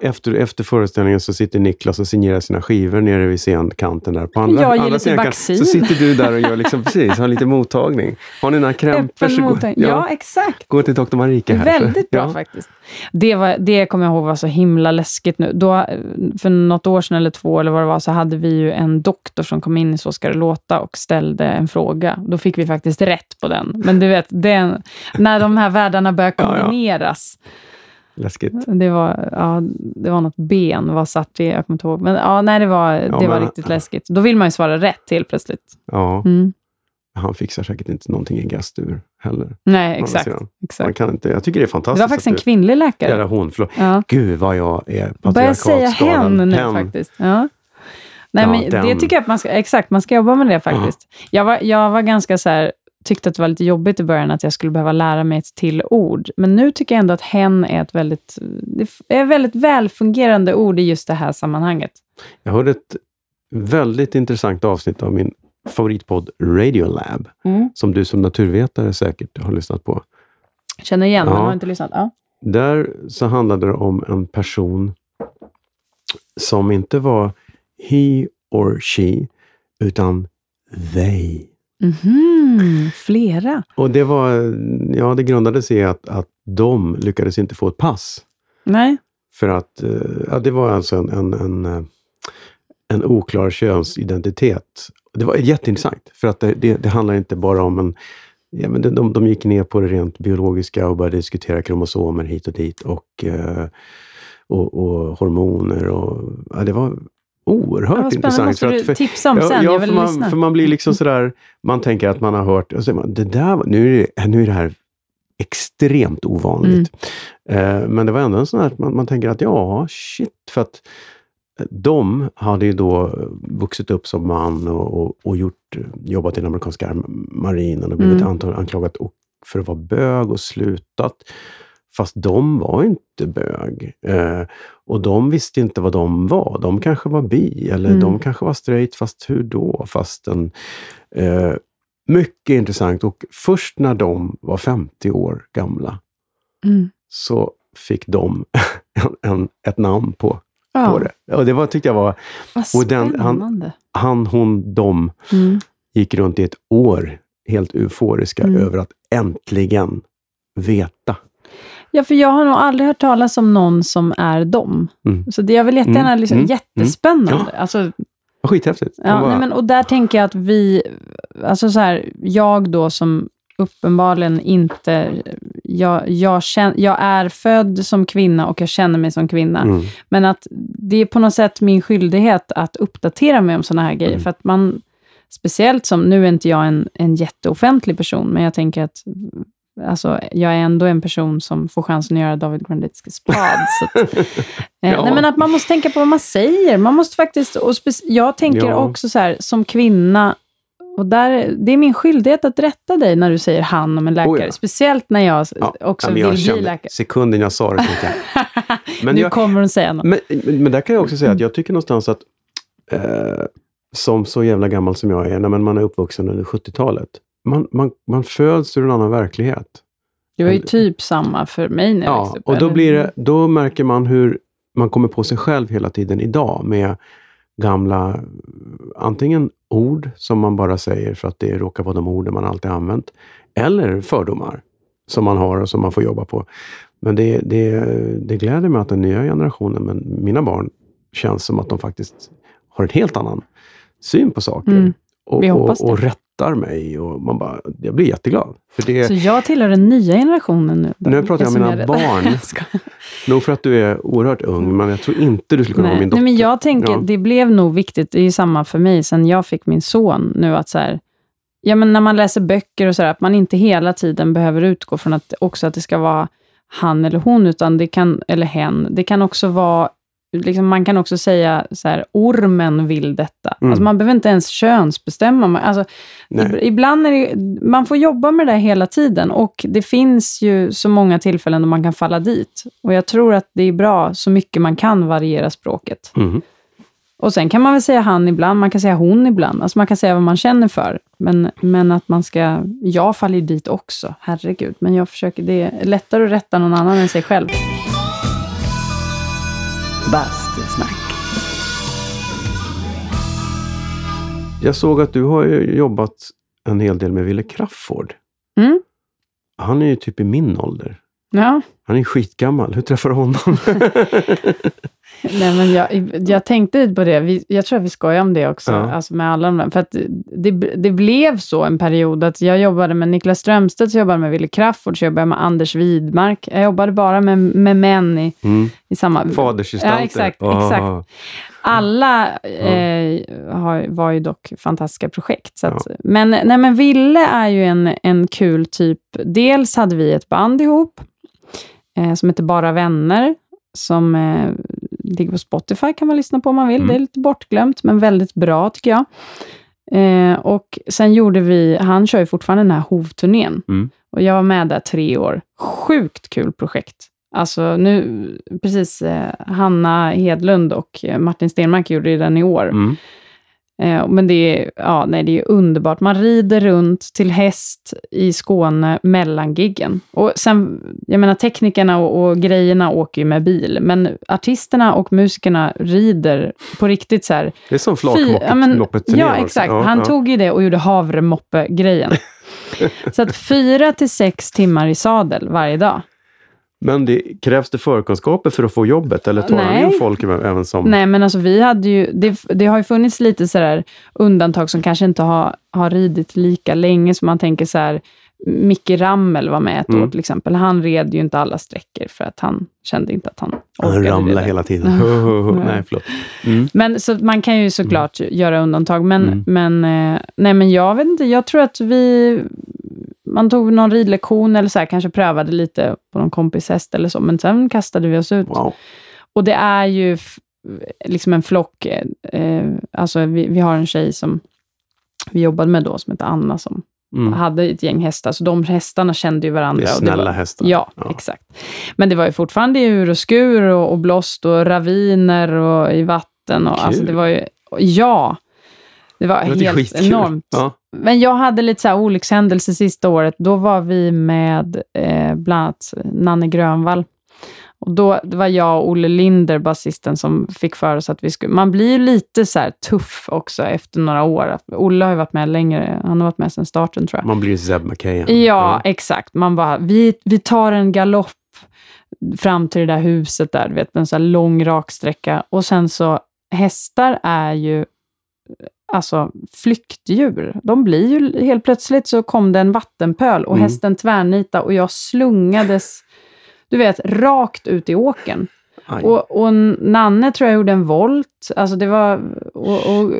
Speaker 2: efter, efter föreställningen så sitter Niklas och signerar sina skivor nere vid scenkanten där. På andra,
Speaker 1: Jag ger
Speaker 2: andra
Speaker 1: lite vaccin.
Speaker 2: Så sitter du där och gör liksom, precis, har lite mottagning. Har ni några krämpor så gå,
Speaker 1: mottagning. Ja, exakt.
Speaker 2: gå till Dr. Marika här.
Speaker 1: Väldigt bra
Speaker 2: ja.
Speaker 1: faktiskt. Det, var, det kommer jag ihåg var så himla läskigt nu. Då, för något år sedan eller två eller vad det var, så hade vi ju en doktor som kom in i Så ska det låta och ställde en fråga. Då fick vi faktiskt rätt på den. Men du vet, den, när de här världarna börjar
Speaker 2: Ja, ja. Läskigt.
Speaker 1: Det, var, ja, det var något ben, vad satt det? Jag kommer inte ihåg. Men ja, nej, det var, det
Speaker 2: men-
Speaker 1: var riktigt läskigt. Då vill man ju svara rätt till plötsligt.
Speaker 2: Ja,
Speaker 1: Mm.
Speaker 2: han fixar säkert inte någonting i gestur heller.
Speaker 1: Nej, exakt.
Speaker 2: sidan. Man
Speaker 1: exakt.
Speaker 2: kan inte, jag tycker det är
Speaker 1: Det
Speaker 2: fantastiskt.
Speaker 1: var faktiskt en kvinnlig läkare.
Speaker 2: Eller hon, förlåt.
Speaker 1: Ja.
Speaker 2: Gud vad jag är
Speaker 1: Börjar säga hen nu faktiskt. Ja. Nej,
Speaker 2: Ja,
Speaker 1: men det
Speaker 2: den.
Speaker 1: tycker jag att man ska, exakt, man ska jobba med det faktiskt. Jag, var, jag var ganska så här, tyckte att det var lite jobbigt i början att jag skulle behöva lära mig ett till ord. Men nu tycker jag ändå att hen är ett väldigt, det är ett väldigt välfungerande ord i just det här sammanhanget.
Speaker 2: Jag hörde ett väldigt intressant avsnitt av min favoritpodd Radiolab, som du som naturvetare säkert har lyssnat på.
Speaker 1: Känner igen, men
Speaker 2: Ja.
Speaker 1: har inte lyssnat. Ja.
Speaker 2: Där så handlade det om en person som inte var he or she, utan they.
Speaker 1: Mhm, flera.
Speaker 2: Och det var, ja det grundade sig i att, att de lyckades inte få ett pass.
Speaker 1: Nej.
Speaker 2: För att, eh, ja det var alltså en, en, en, eh, en oklar könsidentitet. Det var jätteintressant, för att det, det, det handlar inte bara om en Ja, men de, de, de gick ner på det rent biologiska och började diskutera kromosomer hit och dit och, eh, och, och hormoner. Och, ja, det var oerhört
Speaker 1: Ja,
Speaker 2: intressant. för att, för,
Speaker 1: tipsa om
Speaker 2: ja,
Speaker 1: sen.
Speaker 2: ja, för, man, för man blir liksom sådär, man tänker att man har hört, och så man, det där, nu, är det, nu är det här extremt ovanligt.
Speaker 1: Mm.
Speaker 2: Eh, men det var ändå en sån här, man, man tänker att ja, shit, för att eh, de hade ju då vuxit upp som man och, och, och gjort, jobbat i den amerikanska marinen och blivit
Speaker 1: Mm.
Speaker 2: och- för att vara bög och slutat. Fast de var inte bög. Eh, och de visste inte vad de var. De kanske var bi, eller
Speaker 1: Mm.
Speaker 2: de kanske var straight, fast hur då? Fast en, eh, mycket intressant. Och först när de var 50 år gamla
Speaker 1: Mm.
Speaker 2: så fick de en, en, ett namn på,
Speaker 1: Ja,
Speaker 2: på det. Och det var, tyckte jag var,
Speaker 1: vad
Speaker 2: Och den- han-
Speaker 1: spännande.
Speaker 2: han, hon, de
Speaker 1: Mm.
Speaker 2: gick runt i ett år helt euforiska
Speaker 1: Mm.
Speaker 2: över att äntligen veta.
Speaker 1: Ja, för jag har nog aldrig hört talas om någon som är dem.
Speaker 2: Mm.
Speaker 1: Så det jag vill jättegärna,
Speaker 2: Mm,
Speaker 1: liksom,
Speaker 2: mm,
Speaker 1: jättespännande. Alltså,
Speaker 2: Skithäftigt.
Speaker 1: Ja,
Speaker 2: bara,
Speaker 1: nej, men, och där tänker jag att vi, alltså så här, jag då som uppenbarligen inte, jag, jag, känner, jag är född som kvinna och jag känner mig som kvinna.
Speaker 2: mm,
Speaker 1: Men att det är på något sätt min skyldighet att uppdatera mig om sådana här grejer.
Speaker 2: Mm.
Speaker 1: För att man, speciellt som, nu är inte jag en, en jätteoffentlig person, men jag tänker att alltså, jag är ändå en person som får chansen att göra David Granditsky spad. så att, eh,
Speaker 2: Ja.
Speaker 1: nej, men att man måste tänka på vad man säger. Man måste faktiskt, och jag tänker
Speaker 2: Ja.
Speaker 1: också så här, som kvinna, och där, det är min skyldighet att rätta dig när du säger han om en läkare.
Speaker 2: Oh ja.
Speaker 1: Speciellt när jag
Speaker 2: ja,
Speaker 1: också vill
Speaker 2: jag
Speaker 1: bli
Speaker 2: kände,
Speaker 1: läkare.
Speaker 2: Sekunden jag sa det tänkte jag. Men
Speaker 1: nu
Speaker 2: jag-
Speaker 1: kommer hon säga något.
Speaker 2: Men, men där kan jag också säga att jag tycker någonstans att eh, som så jävla gammal som jag är, när man är uppvuxen under 70-talet. Man, man, man föds ur en annan verklighet.
Speaker 1: Det var ju typ samma för mig när jag
Speaker 2: Ja,
Speaker 1: växte upp.
Speaker 2: och då, blir det, då märker man hur man kommer på sig själv hela tiden idag med gamla, antingen ord som man bara säger för att det råkar vara de orden man alltid använt, eller fördomar som man har och som man får jobba på. Men det, det, det gläder mig att den nya generationen, men mina barn, känns som att de faktiskt har en helt annan syn på saker.
Speaker 1: Mm,
Speaker 2: och,
Speaker 1: vi hoppas
Speaker 2: och, och rättar mig. Och man bara, jag blir jätteglad. För det,
Speaker 1: Så jag tillhör den nya generationen nu.
Speaker 2: Nu pratar jag om mina barn. Nog för att du är oerhört ung, men jag tror inte du skulle kunna vara min dotter.
Speaker 1: Nej, men jag tänker,
Speaker 2: Ja.
Speaker 1: det blev nog viktigt, det är ju samma för mig, sen jag fick min son nu, att så här, ja men när man läser böcker och så där, att man inte hela tiden behöver utgå från att också att det ska vara han eller hon, utan det kan, eller hen, det kan också vara Liksom man kan också säga så här, ormen vill detta.
Speaker 2: Mm.
Speaker 1: Alltså man behöver inte ens könsbestämma. Man- Alltså, ib- ibland är det, man får jobba med det där hela tiden och det finns ju så många tillfällen då man kan falla dit. Och jag tror att det är bra så mycket man kan variera språket.
Speaker 2: Mhm.
Speaker 1: Och sen kan man väl säga han ibland, man kan säga hon ibland. Alltså man kan säga vad man känner för. Men, men att man ska... Jag faller ju dit också, herregud. Men jag försöker, det är lättare att rätta någon annan än sig själv.
Speaker 3: Bastusnack.
Speaker 2: Jag såg att du har jobbat en hel del med Wille Crafoord.
Speaker 1: Mm.
Speaker 2: Han är ju typ i min ålder.
Speaker 1: Ja,
Speaker 2: Han är skitgammal. Hur träffade du honom?
Speaker 1: Nej, men jag, jag tänkte lite på det. Vi, jag tror att vi skojar om det också,
Speaker 2: Ja.
Speaker 1: alltså med alla de. För att det, det blev så en period att jag jobbade med Niklas Strömstedt, så jobbade med Ville Crafoord, så jobbade jag med Anders Widmark. Jag jobbade bara med, med män i,
Speaker 2: Mm.
Speaker 1: i samma...
Speaker 2: Fadersgestalter.
Speaker 1: Ja, exakt,
Speaker 2: Ah.
Speaker 1: exakt. Alla eh, har, var ju dock fantastiska projekt. Så att, men, nej, men Ville är ju en, en kul typ. Dels hade vi ett band ihop eh, som heter Bara Vänner, som eh, ligger på Spotify, kan man lyssna på om man vill.
Speaker 2: Mm.
Speaker 1: Det är lite bortglömt, men väldigt bra tycker jag. Eh, och sen gjorde vi, han kör ju fortfarande den här Hovturnén.
Speaker 2: Mm.
Speaker 1: Och jag var med där tre år. Sjukt kul projekt. Alltså nu, precis, eh, Hanna Hedlund och eh, Martin Stenmark gjorde ju den i år.
Speaker 2: Mm.
Speaker 1: Eh, men det är, ja, nej, det är underbart. Man rider runt till häst i Skåne mellan giggen. Och sen, jag menar teknikerna och, och grejerna åker ju med bil, men artisterna och musikerna rider på riktigt så här.
Speaker 2: Det är som
Speaker 1: Fy- ja. Ja, exakt.
Speaker 2: Ja,
Speaker 1: Han
Speaker 2: ja.
Speaker 1: tog ju det och gjorde havremoppe-grejen. så att fyra till sex timmar i sadel varje dag.
Speaker 2: Men det, krävs det förkunskaper för att få jobbet? Eller tar han
Speaker 1: Nej.
Speaker 2: in folk även som...
Speaker 1: Nej, men alltså vi hade ju, det, det har ju funnits lite sådär undantag som kanske inte har, har ridit lika länge, som man tänker så här, Micke Rammel var med ett
Speaker 2: Mm.
Speaker 1: år till exempel. Han red ju inte alla sträckor för att han kände inte att han
Speaker 2: Han
Speaker 1: orkade
Speaker 2: ramlar
Speaker 1: rida.
Speaker 2: hela tiden. Nej, förlåt. Mm.
Speaker 1: Men så man kan ju såklart göra undantag, men,
Speaker 2: Mm.
Speaker 1: men, eh, nej, men jag vet inte, jag tror att vi, man tog någon ridlektion eller så här, kanske prövade lite på någon kompis häst eller så, men sen kastade vi oss ut.
Speaker 2: Wow.
Speaker 1: Och det är ju liksom en flock. Eh, alltså vi, vi har en tjej som vi jobbade med då, som heter Anna, som
Speaker 2: Mm.
Speaker 1: hade ett gäng hästar. Så de hästarna kände ju varandra.
Speaker 2: Det är snälla
Speaker 1: var,
Speaker 2: hästar.
Speaker 1: Ja,
Speaker 2: Ja.
Speaker 1: exakt. Men det var ju fortfarande ur och skur och, och blåst och raviner och i vatten. Och,
Speaker 2: Kul.
Speaker 1: alltså det var ju, ja, det var
Speaker 2: Det
Speaker 1: helt
Speaker 2: skitkul.
Speaker 1: enormt.
Speaker 2: Ja.
Speaker 1: Men jag hade lite så här olyckshändelse sista året. Då var vi med eh, bland annat Nanne Grönvall. Och då, det var jag och Olle Linder, basisten, som fick för oss att vi skulle... Man blir ju lite så tuff också efter några år. Olle har ju varit med längre. Han har varit med sedan starten, tror jag.
Speaker 2: Man blir ju Zeb McKay.
Speaker 1: Ja, exakt. Man bara, vi, vi tar en galopp fram till det där huset där, du vet, en så lång raksträcka. Och sen så, hästar är ju alltså flyktdjur. De blir ju, helt plötsligt så kom det en vattenpöl och
Speaker 2: Mm.
Speaker 1: hästen tvärnita och jag slungades, du vet, rakt ut i åkern.
Speaker 2: Aj.
Speaker 1: Och, och Nanne tror jag gjorde en volt. Alltså det var... Och, och,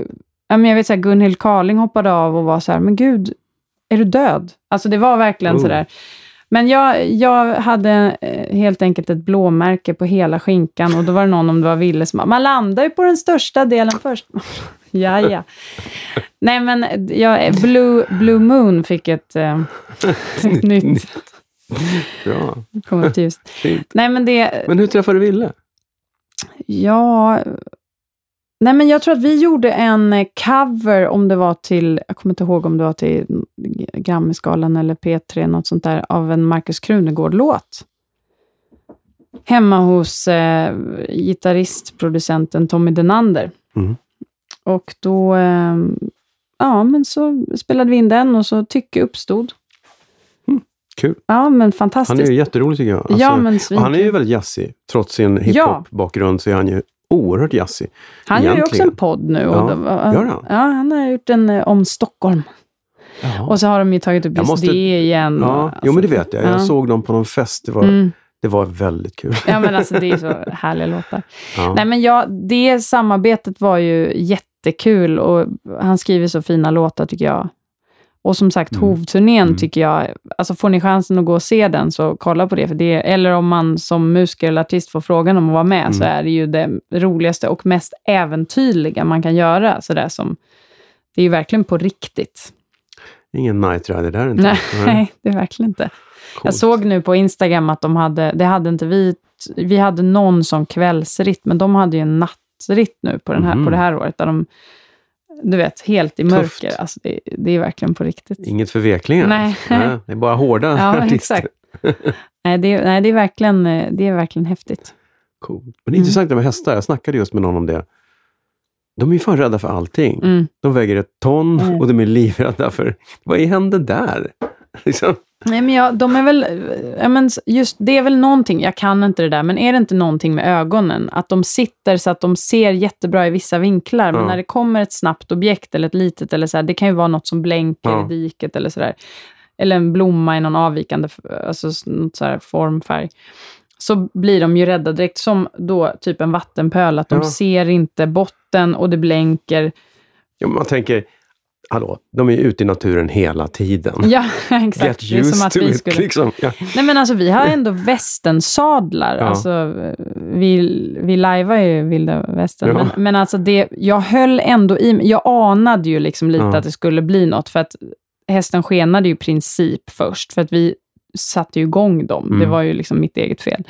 Speaker 1: jag vet så här, Gunhild Carling hoppade av och var så här, men gud, är du död? Alltså det var verkligen
Speaker 2: Oh.
Speaker 1: så där. Men jag, jag hade eh, helt enkelt ett blåmärke på hela skinkan och då var det någon, om det var Ville, som bara, man landar ju på den största delen först. Ja, ja. Nej, men jag, Blue, Blue Moon fick ett, eh, ett nytt
Speaker 2: Bra.
Speaker 1: kommer till ljus.
Speaker 2: Fint.
Speaker 1: Nej, men det,
Speaker 2: Men hur träffade du Ville?
Speaker 1: Ja... Nej, men jag tror att vi gjorde en eh, cover, om det var till, jag kommer inte ihåg om det var till Grammyskalan eller P3, något sånt där, av en Markus Krunegård-låt. Hemma hos eh, gitarristproducenten Tommy Denander.
Speaker 2: Mm.
Speaker 1: Och då, eh, ja men så spelade vi in den och så tycke uppstod.
Speaker 2: Kul.
Speaker 1: Ja, men
Speaker 2: Han
Speaker 1: fantastiskt.
Speaker 2: är ju jätterolig tycker jag. Alltså,
Speaker 1: ja, men
Speaker 2: han är ju väldigt jazzig. Trots sin hiphop-bakgrund så är han ju oerhört jazzig.
Speaker 1: Han gör ju också en podd nu. Och
Speaker 2: Ja,
Speaker 1: då,
Speaker 2: gör han?
Speaker 1: Ja, han har gjort en eh, om Stockholm.
Speaker 2: Ja.
Speaker 1: Och så har de ju tagit upp just
Speaker 2: måste-
Speaker 1: det igen.
Speaker 2: Ja,
Speaker 1: och,
Speaker 2: jo men det vet jag. Jag
Speaker 1: ja.
Speaker 2: såg dem på någon fest. Det var,
Speaker 1: Mm.
Speaker 2: Det var väldigt kul.
Speaker 1: Ja, men alltså det är så härliga låtar.
Speaker 2: Ja.
Speaker 1: Nej, men ja, det samarbetet var ju jättekul och han skriver så fina låtar tycker jag. Och som sagt,
Speaker 2: Mm.
Speaker 1: Hovturnén
Speaker 2: Mm.
Speaker 1: tycker jag, alltså får ni chansen att gå och se den så kolla på det. För det eller om man som musiker eller artist får frågan om att vara med så
Speaker 2: Mm.
Speaker 1: är det ju det roligaste och mest äventyrliga man kan göra. Så där som, det är ju verkligen på riktigt.
Speaker 2: Ingen night rider där inte.
Speaker 1: Nej, det är verkligen inte. Jag
Speaker 2: Coolt.
Speaker 1: såg nu på Instagram att de hade, det hade inte vi, vi hade någon som kvällsritt, men de hade ju en nattritt nu på, den här,
Speaker 2: Mhm.
Speaker 1: på det här året, där de, du vet, helt i
Speaker 2: Tufft.
Speaker 1: mörker. Alltså det, det är verkligen på riktigt.
Speaker 2: Inget för veklingar.
Speaker 1: Nej.
Speaker 2: det är bara hårda
Speaker 1: Ja,
Speaker 2: artister.
Speaker 1: exakt. Nej, det, är- nej det, är verkligen, det är verkligen häftigt.
Speaker 2: Coolt. Men det är intressant med hästar. Jag snackade just med någon om det. De är ju fan rädda för allting.
Speaker 1: Mm.
Speaker 2: De väger ett ton
Speaker 1: Mm.
Speaker 2: och de är livrädda för... Vad hände där? Liksom.
Speaker 1: Nej, men jag, de är väl, ja, men just, det är väl någonting, jag kan inte det där, men är det inte någonting med ögonen? Att de sitter så att de ser jättebra i vissa vinklar, men
Speaker 2: Ja.
Speaker 1: när det kommer ett snabbt objekt eller ett litet, eller så här, det kan ju vara något som blänker
Speaker 2: Ja.
Speaker 1: i diket eller sådär. Eller en blomma i någon avvikande alltså, något så här formfärg. Så blir de ju rädda direkt, som då typ en vattenpöl, att de
Speaker 2: Ja.
Speaker 1: ser inte botten och det blänker.
Speaker 2: Ja, man tänker, hallå, de är ju ute i naturen hela tiden.
Speaker 1: Ja, exakt.
Speaker 2: Get
Speaker 1: Det är som
Speaker 2: used
Speaker 1: att
Speaker 2: to
Speaker 1: vi
Speaker 2: it.
Speaker 1: skulle...
Speaker 2: Liksom. Ja.
Speaker 1: Nej men alltså vi har ändå västensadlar.
Speaker 2: Ja.
Speaker 1: Alltså, vi, vi lajvar ju vilda västern.
Speaker 2: Ja.
Speaker 1: Men, men alltså det, jag höll ändå i Jag anade ju liksom lite
Speaker 2: Ja.
Speaker 1: att det skulle bli något. För att hästen skenade ju i princip först. För att vi satte ju igång dem.
Speaker 2: Mm.
Speaker 1: Det var ju liksom mitt eget fel.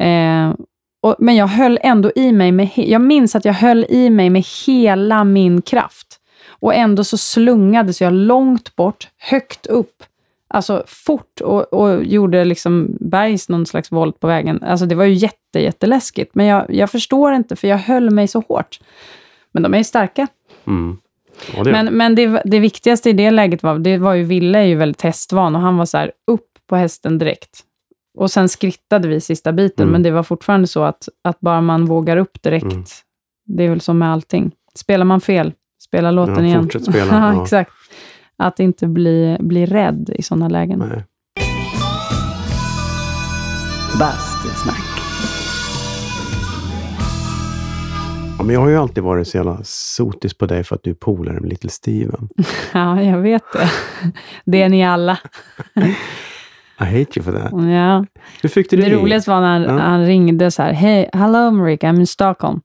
Speaker 1: Eh, och, men jag höll ändå i mig med... Jag minns att jag höll i mig med hela min kraft. Och ändå så slungades jag långt bort, högt upp. Alltså fort och, och gjorde liksom Bergs någon slags volt på vägen. Alltså det var ju jätte, jätteläskigt. Men jag, jag förstår inte, för jag höll mig så hårt. Men de är ju starka.
Speaker 2: Mm. Ja, det,
Speaker 1: Men, men det, det viktigaste i det läget var, det var ju Ville är ju väldigt hästvan och han var så här upp på hästen direkt. Och sen skrittade vi sista biten,
Speaker 2: Mm.
Speaker 1: men det var fortfarande så att, att bara man vågar upp direkt,
Speaker 2: Mm.
Speaker 1: det är väl som med allting. Spelar man fel, spela låten
Speaker 2: Ja,
Speaker 1: igen.
Speaker 2: fortsätt spela,
Speaker 1: ja, exakt. Att inte bli, bli rädd i sådana lägen.
Speaker 2: nej.
Speaker 1: Bastusnack.
Speaker 2: Ja, men jag har ju alltid varit så jävla sotis på dig för att du är polare med Little Steven.
Speaker 1: Ja, jag vet det. Det är ni alla.
Speaker 2: I hate you for that.
Speaker 1: Ja.
Speaker 2: Hur fick du det?
Speaker 1: Det roligaste var när
Speaker 2: Ja.
Speaker 1: han ringde så här, Hej, hello Marika, I'm in Stockholm.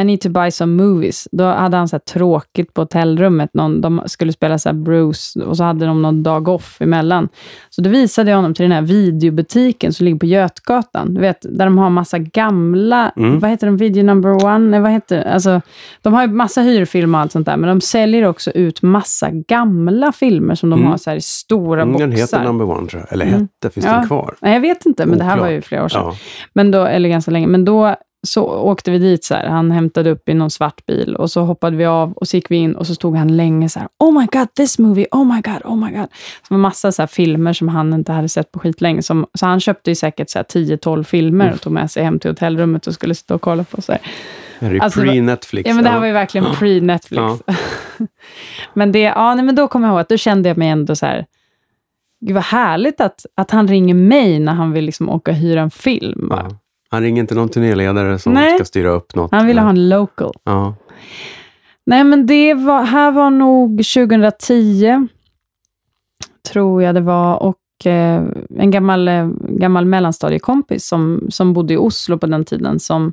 Speaker 1: I need to buy some movies. Då hade han så tråkigt på hotellrummet. Någon, de skulle spela så Bruce och så hade de någon dag off emellan. Så då visade jag honom till den här videobutiken som ligger på Götgatan. Du vet, där de har massa gamla,
Speaker 2: Mm.
Speaker 1: vad heter de, video number one? Nej, vad heter det? Alltså, de har ju massa hyrfilmer och allt sånt där, men de säljer också ut massa gamla filmer som de
Speaker 2: Mm.
Speaker 1: har så här i stora
Speaker 2: Mm,
Speaker 1: boxar.
Speaker 2: den heter Number One tror jag. Eller
Speaker 1: Mm.
Speaker 2: hette, finns
Speaker 1: Ja.
Speaker 2: den kvar?
Speaker 1: Nej, jag vet inte, men det här var ju flera år sedan.
Speaker 2: Ja.
Speaker 1: Men då, eller ganska länge. Men då så åkte vi dit, så här. han hämtade upp i någon svart bil och så hoppade vi av och så gick vi in och så stod han länge så här, Oh my god, this movie, oh my god, oh my god. Så det var massa så filmer som han inte hade sett på skitlänge. Som, så han köpte ju säkert så här 10-12 filmer och tog med sig hem till hotellrummet och skulle sitta och kolla på. Så här.
Speaker 2: Det är
Speaker 1: Alltså,
Speaker 2: pre-Netflix.
Speaker 1: Ja, men det här var ju verkligen pre-Netflix. men det, ja, nej, men då kommer jag ihåg att då kände jag mig ändå så här, Gud vad härligt att, att han ringer mig när han vill liksom åka och hyra en film.
Speaker 2: Ja. Han ringer inte någon turnéledare som
Speaker 1: Nej.
Speaker 2: ska styra upp något.
Speaker 1: Han ville ha en local.
Speaker 2: Ja.
Speaker 1: Nej, men det var, här var nog 2010, tror jag det var. Och eh, en gammal, eh, gammal mellanstadiekompis som, som bodde i Oslo på den tiden, som,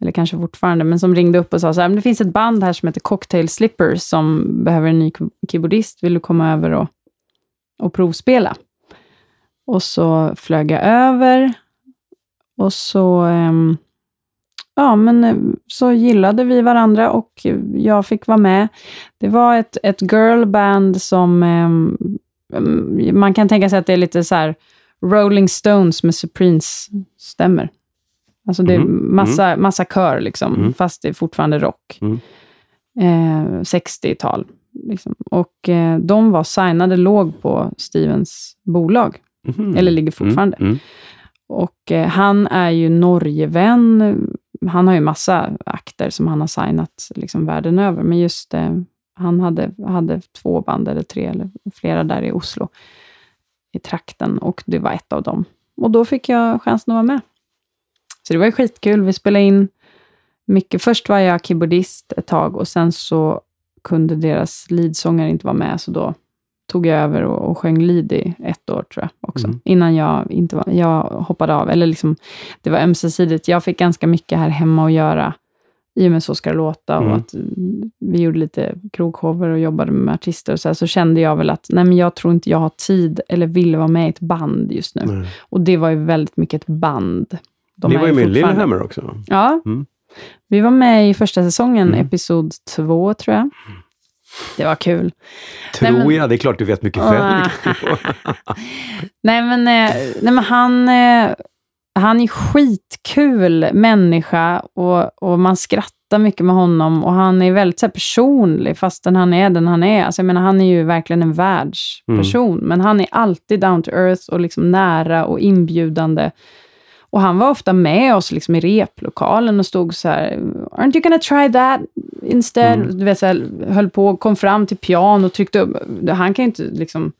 Speaker 1: eller kanske fortfarande, men som ringde upp och sa så här, "Men det finns ett band här som heter Cocktail Slippers som behöver en ny keyboardist. Vill du komma över och, och provspela? Och så flög jag över och så ehm, ja, men eh, så gillade vi varandra och jag fick vara med. Det var ett, ett girlband som ehm, mm, man kan tänka sig att det är lite så här Rolling Stones med Supremes stämmer. Alltså det är
Speaker 2: Mhm,
Speaker 1: massa, massa kör, liksom,
Speaker 2: Mm.
Speaker 1: fast det är fortfarande rock.
Speaker 2: Mm.
Speaker 1: Eh, 60-tal. Liksom. Och eh, de var signade, låg på Stevens bolag.
Speaker 2: Mhm.
Speaker 1: Eller ligger fortfarande. Och eh, han är ju Norgevän. Han har ju massa akter som han har signat liksom världen över. Men just eh, han hade, hade två band, eller tre, eller flera där i Oslo. I trakten. Och det var ett av dem. Och då fick jag chansen att vara med. Så det var ju skitkul. Vi spelade in mycket. Först var jag keyboardist ett tag och sen så kunde deras leadsångare inte vara med, så då tog jag över och, och sjöng lead i ett år, tror jag, också.
Speaker 2: Mm.
Speaker 1: Innan jag, inte var, jag hoppade av. Eller liksom, det var ömsesidigt. Jag fick ganska mycket här hemma att göra, i och med Så ska det låta,
Speaker 2: Mm.
Speaker 1: och att mm, vi gjorde lite krogshower och jobbade med artister och så, här, så kände jag väl att, nej men jag tror inte jag har tid eller vill vara med i ett band just nu.
Speaker 2: Nej.
Speaker 1: Och det var ju väldigt mycket ett band. De
Speaker 2: Ni var ju med i Lillehammer också.
Speaker 1: Ja.
Speaker 2: Mm.
Speaker 1: Vi var med i första säsongen,
Speaker 2: Mm.
Speaker 1: episod två, tror jag. Det var kul.
Speaker 2: Tror
Speaker 1: Nej, men-
Speaker 2: jag. Det är klart du vet mycket
Speaker 1: Ah.
Speaker 2: väl.
Speaker 1: nej, men, eh, nej, men han, eh, han är skitkul människa och, och man skrattar mycket med honom och han är väldigt så här, personlig fastän han är den han är. Alltså, jag menar, han är ju verkligen en världsperson, men han är alltid down to earth och liksom nära och inbjudande. Och han var ofta med oss liksom i replokalen och stod så här, aren't you gonna try that instead? Du vet, så här, höll på, kom fram till piano och tryckte upp. Han kan ju inte liksom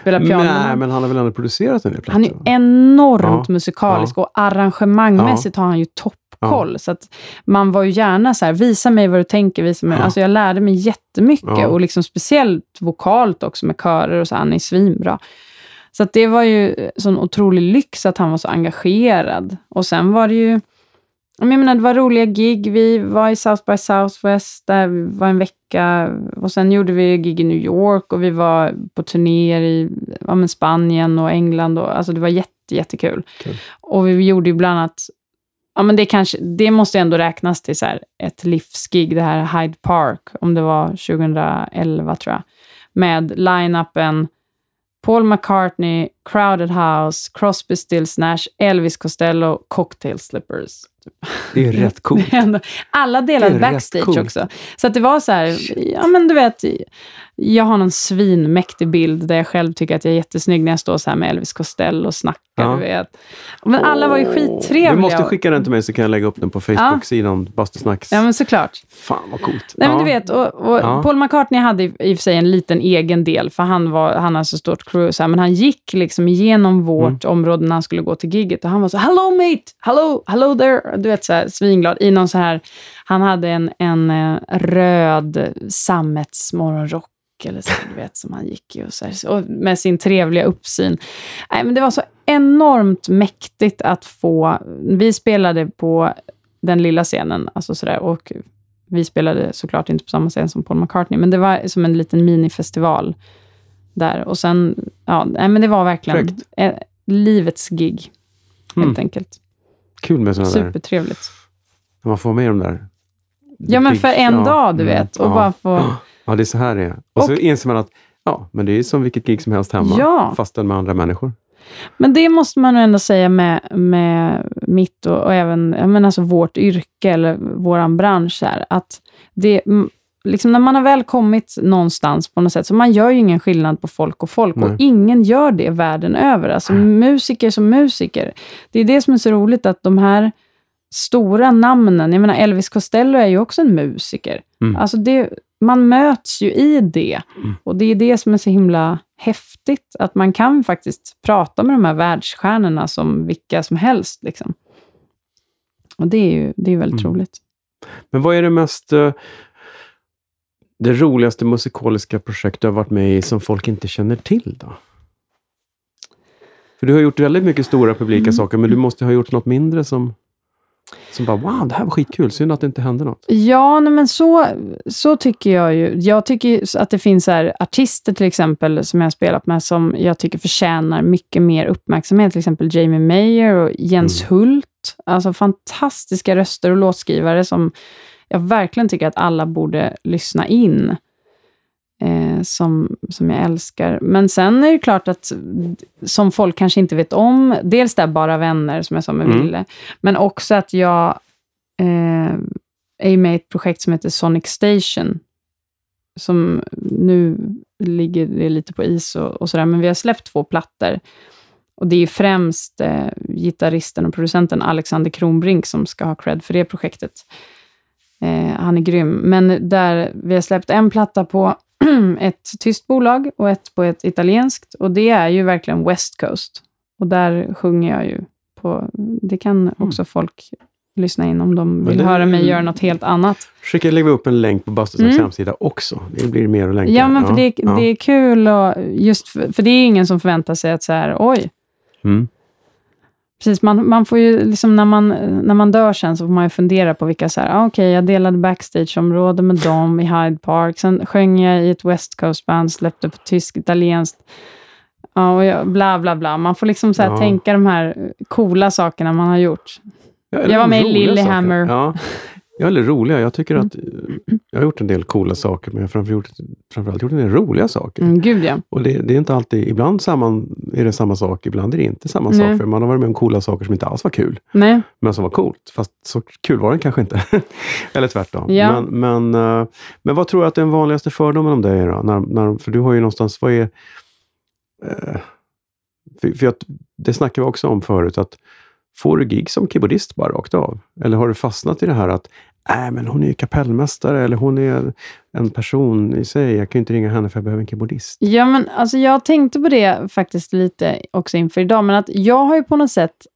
Speaker 1: spela piano.
Speaker 2: Nej, men han har väl ändå producerat en del
Speaker 1: Han är
Speaker 2: plattor?
Speaker 1: enormt
Speaker 2: Ja,
Speaker 1: musikalisk och arrangemangmässigt har han ju toppkoll. Så att man var ju gärna så här, visa mig vad du tänker, visa mig.
Speaker 2: Ja.
Speaker 1: Alltså jag lärde mig jättemycket
Speaker 2: Ja.
Speaker 1: och liksom speciellt vokalt också med körer och så. Han är svinbra. Så det var ju sån otrolig lyx att han var så engagerad. Och sen var det ju, jag menar, det var roliga gig. Vi var i South by Southwest, där vi var en vecka. Och sen gjorde vi gig i New York och vi var på turnéer i ja, Spanien och England. Och, alltså det var jätte, jättekul.
Speaker 2: Kul.
Speaker 1: Och vi gjorde ju bland annat, ja men det, kanske, det måste ändå räknas till så ett livsgig, det här Hyde Park, om det var 2011 tror jag. Med line-upen Paul McCartney, Crowded House, Crosby, Stills, Nash, Elvis Costello, Cocktail Slippers.
Speaker 2: Det är rätt coolt.
Speaker 1: Alla delade backstage också. Så att det var så här, ja men du vet, jag har någon svinmäktig bild där jag själv tycker att jag är jättesnygg när jag står så här med Elvis Costello och snackar.
Speaker 2: Ja.
Speaker 1: Du vet. Men alla var ju skittrevliga.
Speaker 2: Du måste skicka den till mig så kan jag lägga upp den på Facebook-sidan Bastusnacks.
Speaker 1: Ja men såklart.
Speaker 2: Fan vad coolt.
Speaker 1: Nej, men
Speaker 2: Ja.
Speaker 1: du vet, och, och
Speaker 2: Ja.
Speaker 1: Paul McCartney hade i och för sig en liten egen del, för han, var, han har så stort crew, så här, men han gick liksom igenom vårt
Speaker 2: Mm.
Speaker 1: område när han skulle gå till giget och han var så hello mate, hello, hello there, du vet så här, svinglad i någon så här, han hade en, en eh, röd sammetsmorgonrock eller så, du vet, som han gick i och, så här, och med sin trevliga uppsyn. Nej, men det var så enormt mäktigt att få, vi spelade på den lilla scenen, alltså sådär, och vi spelade såklart inte på samma scen som Paul McCartney, men det var som en liten minifestival där. Och sen, ja, nej, men det var verkligen eh, livets gig, helt
Speaker 2: Mm.
Speaker 1: enkelt.
Speaker 2: Kul med sådana där.
Speaker 1: Supertrevligt.
Speaker 2: När man får med de där.
Speaker 1: Ja, men för en
Speaker 2: ja,
Speaker 1: dag, du
Speaker 2: mm,
Speaker 1: vet. Och
Speaker 2: ja.
Speaker 1: bara få...
Speaker 2: Ja, det är så här det är. Och, så
Speaker 1: Och-
Speaker 2: inser man att ja, men det är som vilket gig som helst hemma.
Speaker 1: Ja.
Speaker 2: Fastän med andra människor.
Speaker 1: Men det måste man ändå säga med, med mitt och, och även menar alltså vårt yrke eller vår bransch. Här, att det, liksom när man har väl kommit någonstans på något sätt, så man gör ju ingen skillnad på folk och folk. Och
Speaker 2: Nej.
Speaker 1: ingen gör det världen över. Alltså musiker som musiker. Det är det som är så roligt, att de här stora namnen, jag menar Elvis Costello är ju också en musiker.
Speaker 2: Mm.
Speaker 1: Alltså det, man möts ju i det.
Speaker 2: Mm.
Speaker 1: Och det är det som är så himla häftigt, att man kan faktiskt prata med de här världsstjärnorna som vilka som helst. Liksom. Och det är ju det är väldigt
Speaker 2: Mm.
Speaker 1: roligt.
Speaker 2: Men vad är det mest... det roligaste musikaliska projekt du har varit med i som folk inte känner till då? För du har gjort väldigt mycket stora publika
Speaker 1: Mm.
Speaker 2: saker, men du måste ha gjort något mindre som... Som bara, wow, det här var skitkul. Synd att det inte hände något.
Speaker 1: Ja, nej, men så, så tycker jag ju. Jag tycker att det finns här artister till exempel som jag har spelat med som jag tycker förtjänar mycket mer uppmärksamhet. Till exempel Jamie Mayer och Jens Hult. Alltså fantastiska röster och låtskrivare som jag verkligen tycker att alla borde lyssna in. Eh, som, som jag älskar. Men sen är det klart att, som folk kanske inte vet om, dels där Bara vänner, som jag sa med
Speaker 2: Mm.
Speaker 1: Ville, men också att jag eh, är med i ett projekt som heter Sonic Station, som nu ligger det lite på is och, och sådär, men vi har släppt två plattor. Och det är främst eh, gitarristen och producenten Alexander Kronbrink som ska ha cred för det projektet. Eh, han är grym. Men där vi har släppt en platta på ett tyskt bolag och ett på ett italienskt. Och det är ju verkligen West Coast. Och där sjunger jag ju på... Det kan också folk lyssna in om de vill
Speaker 2: det-
Speaker 1: höra mig göra något helt annat.
Speaker 2: Skicka lägger vi upp en länk på Bastusnacks
Speaker 1: Mm.
Speaker 2: hemsida också. Det blir mer att länka.
Speaker 1: Ja, men för det,
Speaker 2: ja.
Speaker 1: det är kul och just för, för det är ingen som förväntar sig att så här, oj,
Speaker 2: Mm.
Speaker 1: Precis, man, man får ju liksom när man, när man dör sen så får man ju fundera på vilka så här, ah, okej, jag delade backstageområde med dem i Hyde Park, sen sjöng jag i ett West Coast-band, släppte på tysk, italienskt, ja, och jag, bla bla bla. Man får liksom så här
Speaker 2: Ja.
Speaker 1: tänka de här coola sakerna man har gjort.
Speaker 2: Ja,
Speaker 1: Jag var med i
Speaker 2: saker. Ja. Ja, eller roliga. Jag tycker
Speaker 1: Mm.
Speaker 2: att eh, jag har gjort en del coola saker, men jag har framförallt gjort, framförallt gjort en del roliga saker.
Speaker 1: Mm, gud ja.
Speaker 2: Och det, det är inte alltid, ibland samma, är det samma sak, ibland är det inte samma
Speaker 1: Nej.
Speaker 2: sak. För man har varit med om coola saker som inte alls var kul,
Speaker 1: Nej.
Speaker 2: men som var coolt. Fast så kul var det kanske inte. eller tvärtom.
Speaker 1: Ja.
Speaker 2: Men, men, eh, men vad tror du att den vanligaste fördomen om dig är då? När, när, för du har ju någonstans, vad är... Eh, för, för att, det snackade vi också om förut, att får du gig som keyboardist bara rakt av? Eller har du fastnat i det här att Nej, men hon är ju kapellmästare eller hon är en person i sig. Jag kan ju inte ringa henne för jag behöver en keyboardist.
Speaker 1: Ja, men alltså jag tänkte på det faktiskt lite också inför idag, men att jag har ju på något sätt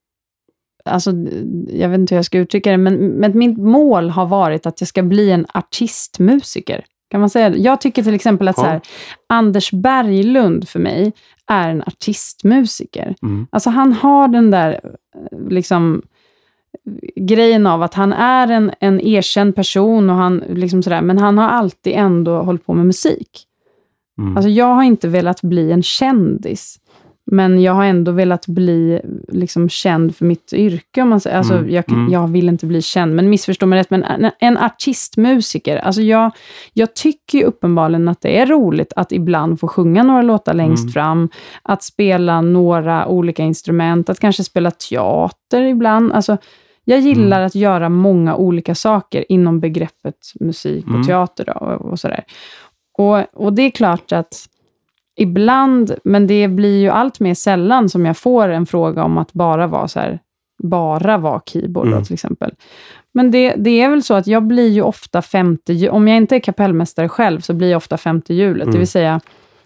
Speaker 1: Alltså, jag vet inte hur jag ska uttrycka det, men, men mitt mål har varit att jag ska bli en artistmusiker. Kan man säga det? Jag tycker till exempel att
Speaker 2: Ja.
Speaker 1: så här, Anders Berglund för mig är en artistmusiker.
Speaker 2: Mm.
Speaker 1: Alltså han har den där eh, liksom grejen av att han är en, en erkänd person, och han, liksom sådär, men han har alltid ändå hållit på med musik.
Speaker 2: Mm.
Speaker 1: Alltså jag har inte velat bli en kändis, men jag har ändå velat bli liksom, känd för mitt yrke. Om man säger. Alltså,
Speaker 2: Mm,
Speaker 1: jag,
Speaker 2: mm.
Speaker 1: jag vill inte bli känd, men missförstå mig rätt, men en, en artistmusiker. Alltså jag, jag tycker ju uppenbarligen att det är roligt att ibland få sjunga några låtar längst
Speaker 2: Mm.
Speaker 1: fram, att spela några olika instrument, att kanske spela teater ibland. Alltså, jag gillar
Speaker 2: Mm.
Speaker 1: att göra många olika saker inom begreppet musik och
Speaker 2: Mm.
Speaker 1: teater. Då, och, och sådär. Och, och det är klart att ibland, men det blir ju allt mer sällan som jag får en fråga om att bara vara så här, bara vara keyboard då,
Speaker 2: Mm.
Speaker 1: till exempel. Men det, det är väl så att jag blir ju ofta femte, om jag inte är kapellmästare själv, så blir jag ofta femte hjulet.
Speaker 2: Mm.
Speaker 1: Det vill säga,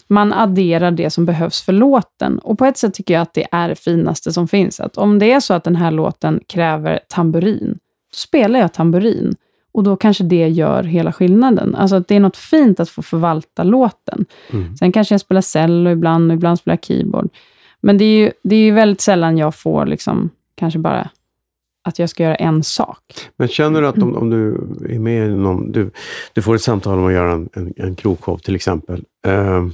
Speaker 1: man adderar det som behövs för låten. Och på ett sätt tycker jag att det är det finaste som finns. Att om det är så att den här låten kräver tamburin, då spelar jag tamburin. Och då kanske det gör hela skillnaden. Alltså att det är något fint att få förvalta låten.
Speaker 2: Mm.
Speaker 1: Sen kanske jag spelar cello ibland och ibland spelar jag keyboard. Men det är ju, det är ju väldigt sällan jag får liksom, kanske bara att jag ska göra en sak.
Speaker 2: Men känner du att om, om du är med i någon, du, du får ett samtal om att göra en, en, en krogshow till exempel. Eh,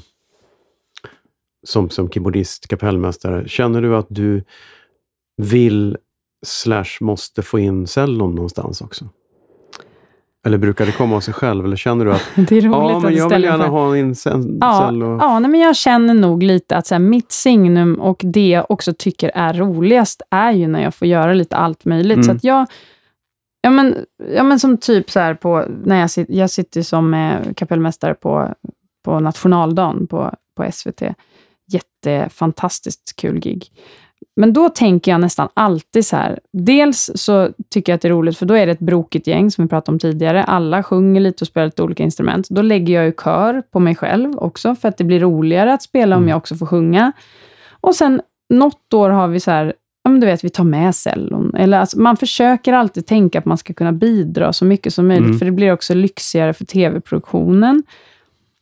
Speaker 2: som, som keyboardist, kapellmästare. Känner du att du vill slash måste få in cellon någonstans också? Eller brukar det komma av sig själv? Eller känner du att
Speaker 1: Det är roligt
Speaker 2: ja,
Speaker 1: att
Speaker 2: men
Speaker 1: du
Speaker 2: jag vill gärna
Speaker 1: för.
Speaker 2: ha in cell-
Speaker 1: Ja,
Speaker 2: cello?
Speaker 1: ja nej, men jag känner nog lite att så här, mitt signum och det jag också tycker är roligast är ju när jag får göra lite allt möjligt.
Speaker 2: Mm.
Speaker 1: Så att jag, ja men, ja men som typ så här på, när jag, sit, jag sitter som eh, kapellmästare på, på nationaldagen på, på SVT. Jättefantastiskt kul gig. Men då tänker jag nästan alltid så här. Dels så tycker jag att det är roligt, för då är det ett brokigt gäng, som vi pratade om tidigare. Alla sjunger lite och spelar lite olika instrument. Då lägger jag ju kör på mig själv också, för att det blir roligare att spela om
Speaker 2: Mm.
Speaker 1: jag också får sjunga. Och sen något år har vi så här, ja men du vet, vi tar med cellon. Eller alltså, man försöker alltid tänka att man ska kunna bidra så mycket som möjligt,
Speaker 2: Mm.
Speaker 1: för det blir också lyxigare för tv-produktionen.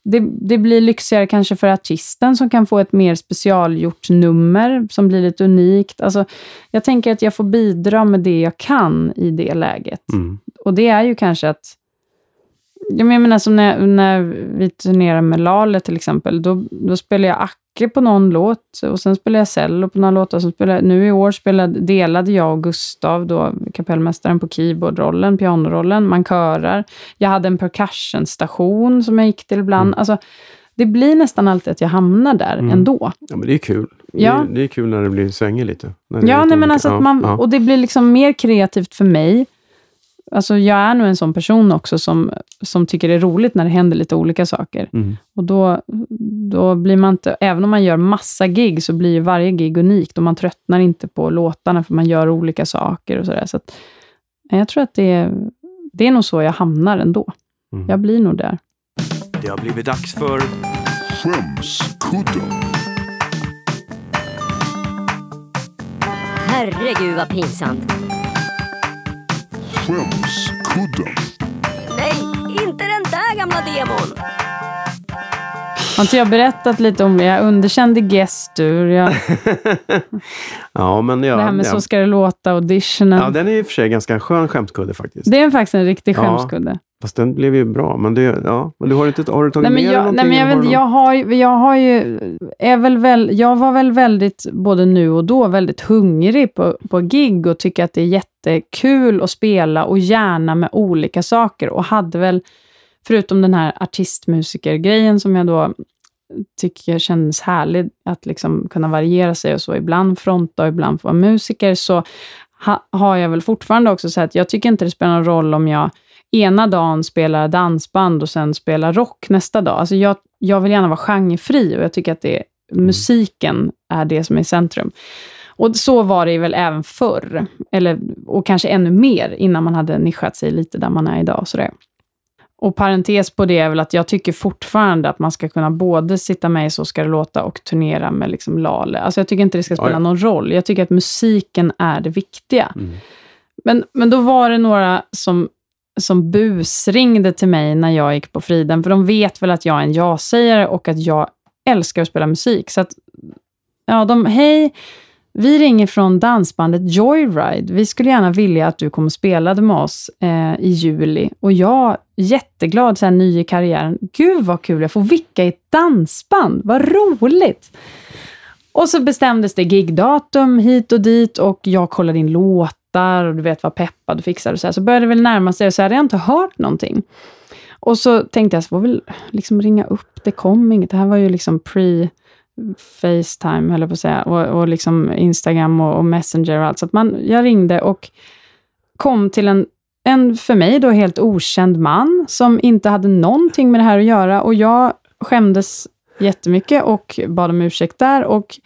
Speaker 1: Det, det blir lyxigare kanske för artisten som kan få ett mer specialgjort nummer som blir lite unikt. Alltså, jag tänker att jag får bidra med det jag kan i det läget.
Speaker 2: Mm.
Speaker 1: Och det är ju kanske att... Jag menar som när, när vi turnerar med Lale till exempel, då, då spelar jag Acke på någon låt och sen spelar jag cello på någon låt. Och sen spelar, nu i år spelade, delade jag och Gustav, då, kapellmästaren, på keyboardrollen, pianorollen. Man körar. Jag hade en percussionstation som jag gick till ibland.
Speaker 2: Mm.
Speaker 1: Alltså, det blir nästan alltid att jag hamnar där
Speaker 2: Mm.
Speaker 1: ändå.
Speaker 2: Ja, men det är kul.
Speaker 1: Ja.
Speaker 2: Det, är, det är kul när det blir svänger lite.
Speaker 1: Ja, nej, men
Speaker 2: olika.
Speaker 1: alltså
Speaker 2: Ja,
Speaker 1: man,
Speaker 2: ja.
Speaker 1: och det blir liksom mer kreativt för mig. Alltså jag är nog en sån person också som, som tycker det är roligt när det händer lite olika saker.
Speaker 2: Mm.
Speaker 1: Och då, då blir man inte, även om man gör massa gig, så blir ju varje gig unikt och man tröttnar inte på låtarna för man gör olika saker och sådär. Så att, jag tror att det är, det är nog så jag hamnar ändå.
Speaker 2: Mm.
Speaker 1: Jag blir nog där.
Speaker 3: Det har blivit dags för
Speaker 4: Skämskudden.
Speaker 5: Herregud vad pinsamt.
Speaker 4: Skämskudden.
Speaker 5: Nej, inte den där gamla demon.
Speaker 1: Har inte jag berättat lite om det? Jag underkände gestur, jag,
Speaker 2: ja, men ja,
Speaker 1: det här med
Speaker 2: ja.
Speaker 1: Så ska det låta, auditionen.
Speaker 2: ja, den är i och för sig ganska skön skämtkudde faktiskt.
Speaker 1: Det är faktiskt en riktig
Speaker 2: Ja. Fast den blev ju bra. Men, det, ja, men du har, inte, har du tagit
Speaker 1: Nej, men
Speaker 2: med dig
Speaker 1: jag,
Speaker 2: någonting?
Speaker 1: nej, men jag, vet, jag, har, jag har ju, är väl väl, jag var väl väldigt, både nu och då, väldigt hungrig på, på gig och tycker att det är jättekul att spela och gärna med olika saker och hade väl, förutom den här artistmusiker-grejen som jag då tycker kändes härlig, att liksom kunna variera sig och så, ibland fronta och ibland få vara musiker, så ha, har jag väl fortfarande också så att jag tycker inte det spelar någon roll om jag ena dagen spelar dansband och sen spelar rock nästa dag. Alltså jag, jag vill gärna vara genrefri och jag tycker att det, musiken är det som är i centrum. Och så var det väl även förr, eller, och kanske ännu mer innan man hade nischat sig lite där man är idag. Och, sådär. och parentes på det är väl att jag tycker fortfarande att man ska kunna både sitta med i Så ska det låta och turnera med liksom Lale. Alltså jag tycker inte det ska spela någon roll. Jag tycker att musiken är det viktiga.
Speaker 2: Mm.
Speaker 1: Men, men då var det några som, som busringde till mig när jag gick på Friden, för de vet väl att jag är en ja-sägare och att jag älskar att spela musik. Så att, ja, de, hej, vi ringer från dansbandet Joyride. Vi skulle gärna vilja att du kom och spelade med oss eh, i juli. Och jag, jätteglad, så här, ny i karriären. Gud vad kul, jag får vicka i ett dansband. Vad roligt! Och så bestämdes det gigdatum hit och dit och jag kollade in tvättar och du vet vad peppad och fixar och så här. Så började det väl närma sig och så hade jag inte hört någonting. Och så tänkte jag, så får väl liksom ringa upp, det kom inget. Det här var ju liksom pre Facetime, höll jag på att säga, och, och liksom Instagram och, och Messenger och allt. Så att man, jag ringde och kom till en, en, för mig då, helt okänd man som inte hade någonting med det här att göra. Och jag skämdes jättemycket och bad om ursäkt där. Och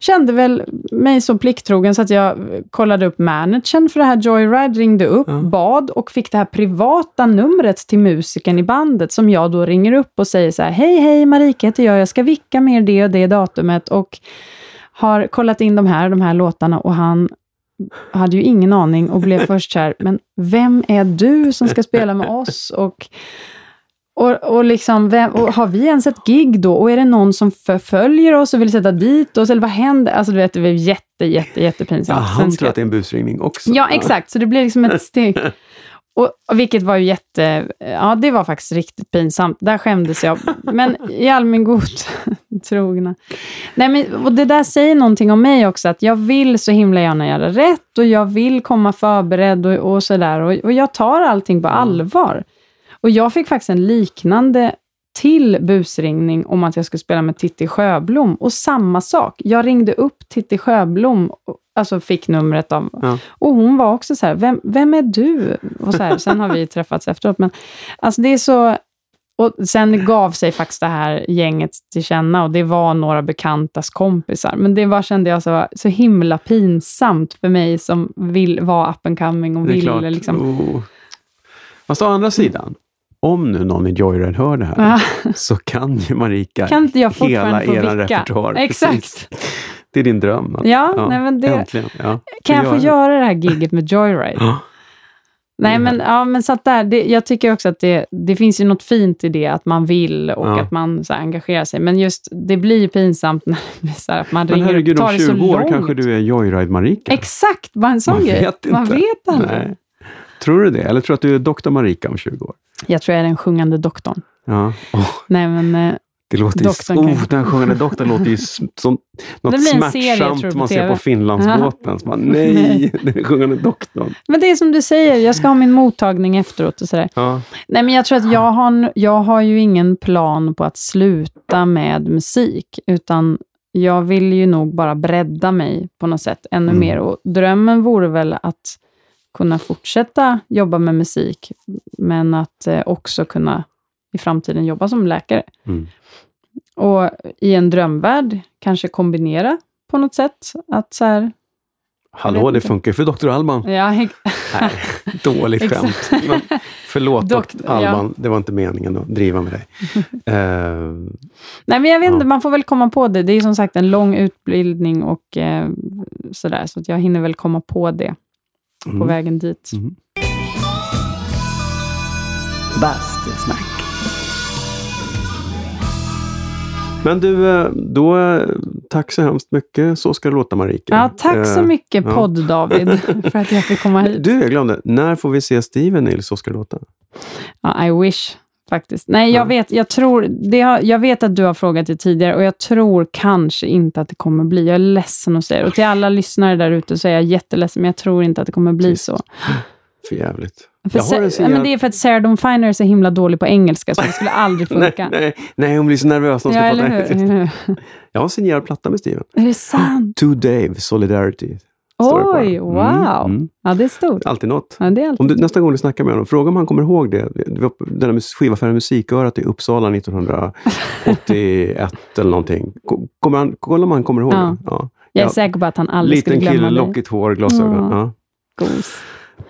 Speaker 1: kände väl mig så plikttrogen så att jag kollade upp managern för det här Joyride, ringde upp,
Speaker 2: Ja.
Speaker 1: bad och fick det här privata numret till musikern i bandet som jag då ringer upp och säger så här, hej hej Marika heter jag, jag ska vicka med er det och det datumet och har kollat in de här de här låtarna och han hade ju ingen aning och blev först så här, men vem är du som ska spela med oss? Och och, och, liksom, vem, och har vi ens ett gig då? Och är det någon som förföljer oss och vill sätta dit oss? Eller vad händer? Alltså du vet, det var jätte, jätte, jättepinsamt.
Speaker 2: Ja, han tror att det är en busringning också.
Speaker 1: Ja, exakt. Så det blev liksom ett steg. Och, och vilket var ju jätte... Ja, det var faktiskt riktigt pinsamt. Där skämdes jag. Men i all min god trogna. Nej, men, och det där säger någonting om mig också, att jag vill så himla gärna göra rätt och jag vill komma förberedd och, och sådär. Och, och jag tar allting på allvar. Och jag fick faktiskt en liknande till busringning om att jag skulle spela med Titti Sjöblom. Och samma sak. Jag ringde upp Titti Sjöblom, alltså fick numret av...
Speaker 2: Ja.
Speaker 1: Och hon var också så här, vem, vem är du? Och så här, sen har vi träffats efteråt. Men alltså det är så... Och sen gav sig faktiskt det här gänget till känna och det var några bekantas kompisar. Men det var, kände jag, så, var så himla pinsamt för mig som vill vara up and coming och ville liksom...
Speaker 2: Oh. Fast å andra sidan, om nu någon i Joyride hör det här,
Speaker 1: Ah,
Speaker 2: så kan ju Marika
Speaker 1: kan inte jag
Speaker 2: hela er repertoar.
Speaker 1: Exakt.
Speaker 2: Precis. Det är din dröm. att-
Speaker 1: Ja, nej, men det-
Speaker 2: Äntligen. Ja.
Speaker 1: Kan jag få göra det här giget med Joyride?
Speaker 2: Ja.
Speaker 1: Nej,
Speaker 2: Det är
Speaker 1: men, ja, men så att där, det, jag tycker också att det, det finns ju något fint i det, att man vill och
Speaker 2: Ja.
Speaker 1: att man så här, engagerar sig. Men just, det blir ju pinsamt när det så här, att man
Speaker 2: Men
Speaker 1: ringer
Speaker 2: herregud,
Speaker 1: och
Speaker 2: om
Speaker 1: tar det så
Speaker 2: 20 år
Speaker 1: långt.
Speaker 2: kanske du är Joyride-Marika.
Speaker 1: Exakt, bara en sån
Speaker 2: Man
Speaker 1: grej.
Speaker 2: vet
Speaker 1: Man vet aldrig.
Speaker 2: Tror du det? Eller tror du att du är doktor Marika om 20 år?
Speaker 1: Jag tror jag är den sjungande doktorn.
Speaker 2: Ja. Oh,
Speaker 1: Nej, men, eh,
Speaker 2: det låter ju...
Speaker 1: Doktorn
Speaker 2: Oh,
Speaker 1: kanske.
Speaker 2: den sjungande doktorn låter ju som något
Speaker 1: serie,
Speaker 2: smärtsamt
Speaker 1: på
Speaker 2: man ser på Finlandsbåten. Så man, nej, den sjungande doktorn.
Speaker 1: men det är som du säger, jag ska ha min mottagning efteråt och sådär.
Speaker 2: Ja.
Speaker 1: Nej, men jag tror att jag har, jag har ju ingen plan på att sluta med musik, utan jag vill ju nog bara bredda mig på något sätt ännu
Speaker 2: Mm.
Speaker 1: mer. Och drömmen vore väl att kunna fortsätta jobba med musik, men att eh, också kunna i framtiden jobba som läkare.
Speaker 2: Mm.
Speaker 1: Och i en drömvärld kanske kombinera på något sätt. Att så här,
Speaker 2: Hallå, det funkar för Dr. Alban.
Speaker 1: ja,
Speaker 2: Nej, dåligt skämt. Men förlåt
Speaker 1: Dokt-
Speaker 2: Dr. Alban, det var inte meningen att driva med dig. Eh,
Speaker 1: Nej, men jag vet
Speaker 2: Ja.
Speaker 1: inte, man får väl komma på det. Det är som sagt en lång utbildning och eh, sådär, så att jag hinner väl komma på det på
Speaker 2: mm.
Speaker 1: vägen dit.
Speaker 2: Mm.
Speaker 4: Bastusnack.
Speaker 2: Men du, eh, då eh, tack så hemskt mycket. Så ska det låta Marika.
Speaker 1: Ja, tack så
Speaker 2: Eh,
Speaker 1: mycket
Speaker 2: ja.
Speaker 1: podd-David för att jag fick komma hit.
Speaker 2: Du, jag glömde. När får vi se Steven i Så ska det låta?
Speaker 1: Ja, I wish, faktiskt. Nej, jag
Speaker 2: Ja.
Speaker 1: vet, jag, tror, det har, jag vet att du har frågat det tidigare och jag tror kanske inte att det kommer bli. Jag är ledsen att säga det. Och till alla lyssnare där ute så är jag jätteledsen, men jag tror inte att det kommer bli
Speaker 2: Trist.
Speaker 1: så.
Speaker 2: För jävligt.
Speaker 1: För
Speaker 2: Jag har en
Speaker 1: Sa- ja,
Speaker 2: signerad-
Speaker 1: men det är för att Sarah Dawn Finer är så himla dålig på engelska, så det skulle aldrig
Speaker 2: Nej,
Speaker 1: funka.
Speaker 2: nej, nej, hon blir så nervös när hon
Speaker 1: ja,
Speaker 2: ska
Speaker 1: eller
Speaker 2: prata engelska. Jag har en signerad platta med Steven.
Speaker 1: Är det sant?
Speaker 2: To Dave, Solidarity. Det
Speaker 1: Oj,
Speaker 2: den.
Speaker 1: wow.
Speaker 2: Mm, mm.
Speaker 1: Ja, det är stort.
Speaker 2: Alltid något.
Speaker 1: Ja, det alltid
Speaker 2: Om du, nästa gång du snackar med honom, fråga om han kommer ihåg det. Det den där skivaffären Musikörat i Uppsala 1981 eller någonting. Ko- Kommer han, kolla om han kommer ihåg
Speaker 1: Ja.
Speaker 2: det. Ja.
Speaker 1: Jag är
Speaker 2: Ja.
Speaker 1: säker på att han aldrig
Speaker 2: Liten
Speaker 1: skulle
Speaker 2: kille,
Speaker 1: glömma dig.
Speaker 2: lockigt hår, glasögon.
Speaker 1: Ja. Gos.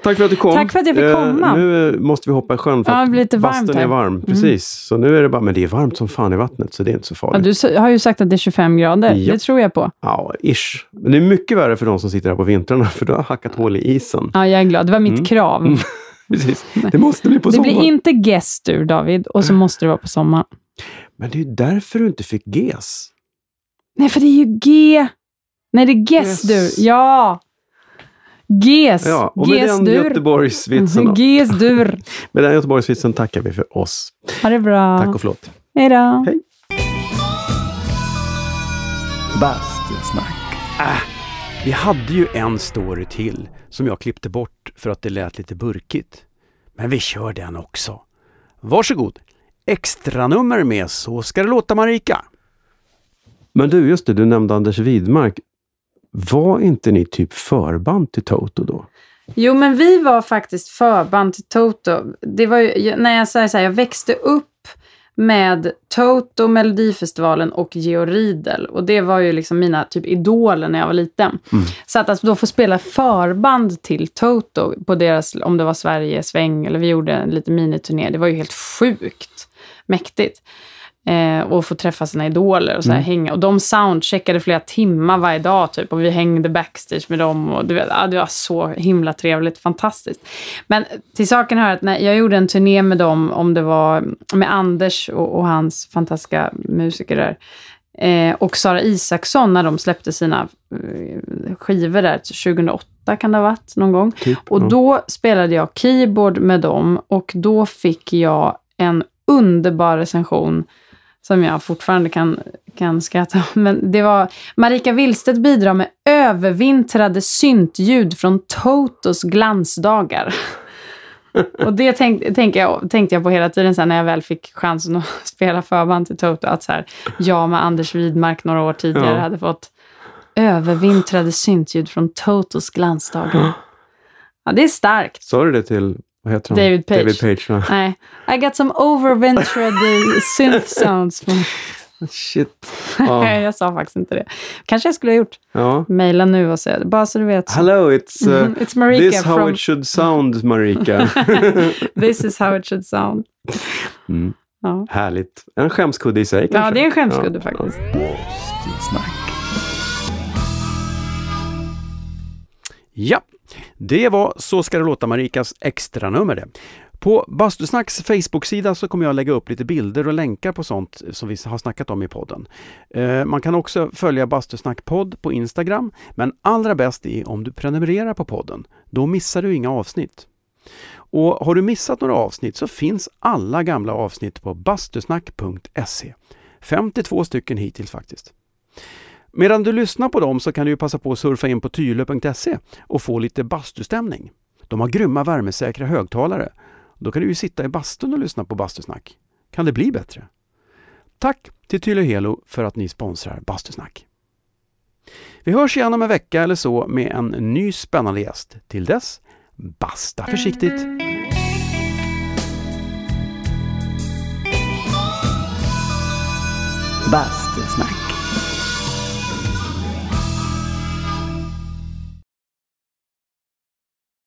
Speaker 2: Tack för att du kom.
Speaker 1: Tack för att jag fick
Speaker 2: Eh,
Speaker 1: komma.
Speaker 2: nu eh, måste vi hoppa i sjön för
Speaker 1: Ja, det
Speaker 2: att
Speaker 1: lite varmt
Speaker 2: är.
Speaker 1: Mm.
Speaker 2: varm. Precis. Så nu är det bara, men det är varmt som fan i vattnet så det är inte så
Speaker 1: Ja,
Speaker 2: farligt.
Speaker 1: du s- har ju sagt att det är 25 grader.
Speaker 2: Ja.
Speaker 1: Det tror jag på.
Speaker 2: Ja, ish. Men det är mycket värre för de som sitter här på vintrarna för du har hackat hål i isen.
Speaker 1: Ja, jag är glad. Det var mitt
Speaker 2: Mm.
Speaker 1: krav.
Speaker 2: Mm. Precis. Det måste bli på
Speaker 1: det
Speaker 2: sommaren.
Speaker 1: blir inte gestur, David, och så måste det vara på sommaren.
Speaker 2: Men det är ju därför du inte fick GES.
Speaker 1: Nej, för det är ju G. Nej, det är gestur.
Speaker 2: Yes.
Speaker 1: Ja! Ges.
Speaker 2: Ja, och med den. Göteborgsvitsen då.
Speaker 1: Gestur.
Speaker 2: Med den Göteborgsvitsen tackar vi för oss.
Speaker 1: Ha det bra.
Speaker 2: Tack och förlåt.
Speaker 1: Hej då.
Speaker 2: Hej.
Speaker 3: Bastusnack. Äh, vi hade ju en story till som jag klippte bort för att det lät lite burkigt. Men vi kör den också. Varsågod! Extranummer med Så ska det låta Marika.
Speaker 2: Men du, just det, du nämnde Anders Widmark. Var inte ni typ förband till Toto då?
Speaker 1: Jo, men vi var faktiskt förband till Toto. Det var ju, när jag säger så här, jag växte upp med Toto, Melodifestivalen och Georg Riedel. Och det var ju liksom mina typ idoler när jag var liten.
Speaker 2: Mm.
Speaker 1: Så att alltså, då få spela förband till Toto på deras, om det var Sverige sväng eller vi gjorde en liten miniturné, det var ju helt sjukt mäktigt. Eh, och få träffa sina idoler och så
Speaker 2: Mm.
Speaker 1: hänga. Och de soundcheckade flera timmar varje dag typ. Och vi hängde backstage med dem. Och vet, ja, det var så himla trevligt. Fantastiskt. Men till saken hör att när jag gjorde en turné med dem, om det var med Anders och, och hans fantastiska musiker där. Eh, och Sara Isaksson när de släppte sina eh, skivor där, 2008 kan det ha varit någon gång.
Speaker 2: Typ.
Speaker 1: Och
Speaker 2: Ja.
Speaker 1: då spelade jag keyboard med dem och då fick jag en underbar recension som jag fortfarande kan, kan skratta. Men det var Marika Willstedt bidrar med övervintrade syntljud från Totos glansdagar. Och det tänk, tänk jag, tänkte jag på hela tiden sen när jag väl fick chansen att spela förband till Toto. Att så här, jag med Anders Widmark några år tidigare
Speaker 2: Ja.
Speaker 1: hade fått övervintrade syntljud från Totos glansdagar. Ja, det är starkt.
Speaker 2: Sa du det till, vad heter han?
Speaker 1: David Page.
Speaker 2: David Page ja.
Speaker 1: Nej, I got some overventured uh, synth sounds.
Speaker 2: Shit. Ja.
Speaker 1: jag sa faktiskt inte det. Kanske jag skulle ha gjort.
Speaker 2: ja.
Speaker 1: Maila nu och säga. Bara så du vet.
Speaker 2: Hello, it's, uh,
Speaker 1: Mhm, It's Marika
Speaker 2: this how
Speaker 1: from...
Speaker 2: it should sound, Marika.
Speaker 1: This is how it should sound.
Speaker 2: Mm.
Speaker 1: Ja,
Speaker 2: Härligt. En skämskudde i sig kanske?
Speaker 1: ja det är en skämskudde
Speaker 2: Ja,
Speaker 1: faktiskt.
Speaker 3: Ja, det var Så ska det låta Marikas extranummer det. På Bastusnacks Facebook-sida så kommer jag lägga upp lite bilder och länkar på sånt som vi har snackat om i podden. Eh, man kan också följa Bastusnack-podd på Instagram, men allra bäst är om du prenumererar på podden. Då missar du inga avsnitt. Och har du missat några avsnitt så finns alla gamla avsnitt på bastusnack.se. 52 stycken hittills faktiskt. Medan du lyssnar på dem så kan du ju passa på att surfa in på tylö.se och få lite bastustämning. De har grymma värmesäkra högtalare. Då kan du ju sitta i bastun och lyssna på Bastusnack. Kan det bli bättre? Tack till Tylö Helo för att ni sponsrar Bastusnack. Vi hörs igen om en vecka eller så med en ny spännande gäst. Till dess, basta försiktigt!
Speaker 4: Bastusnack.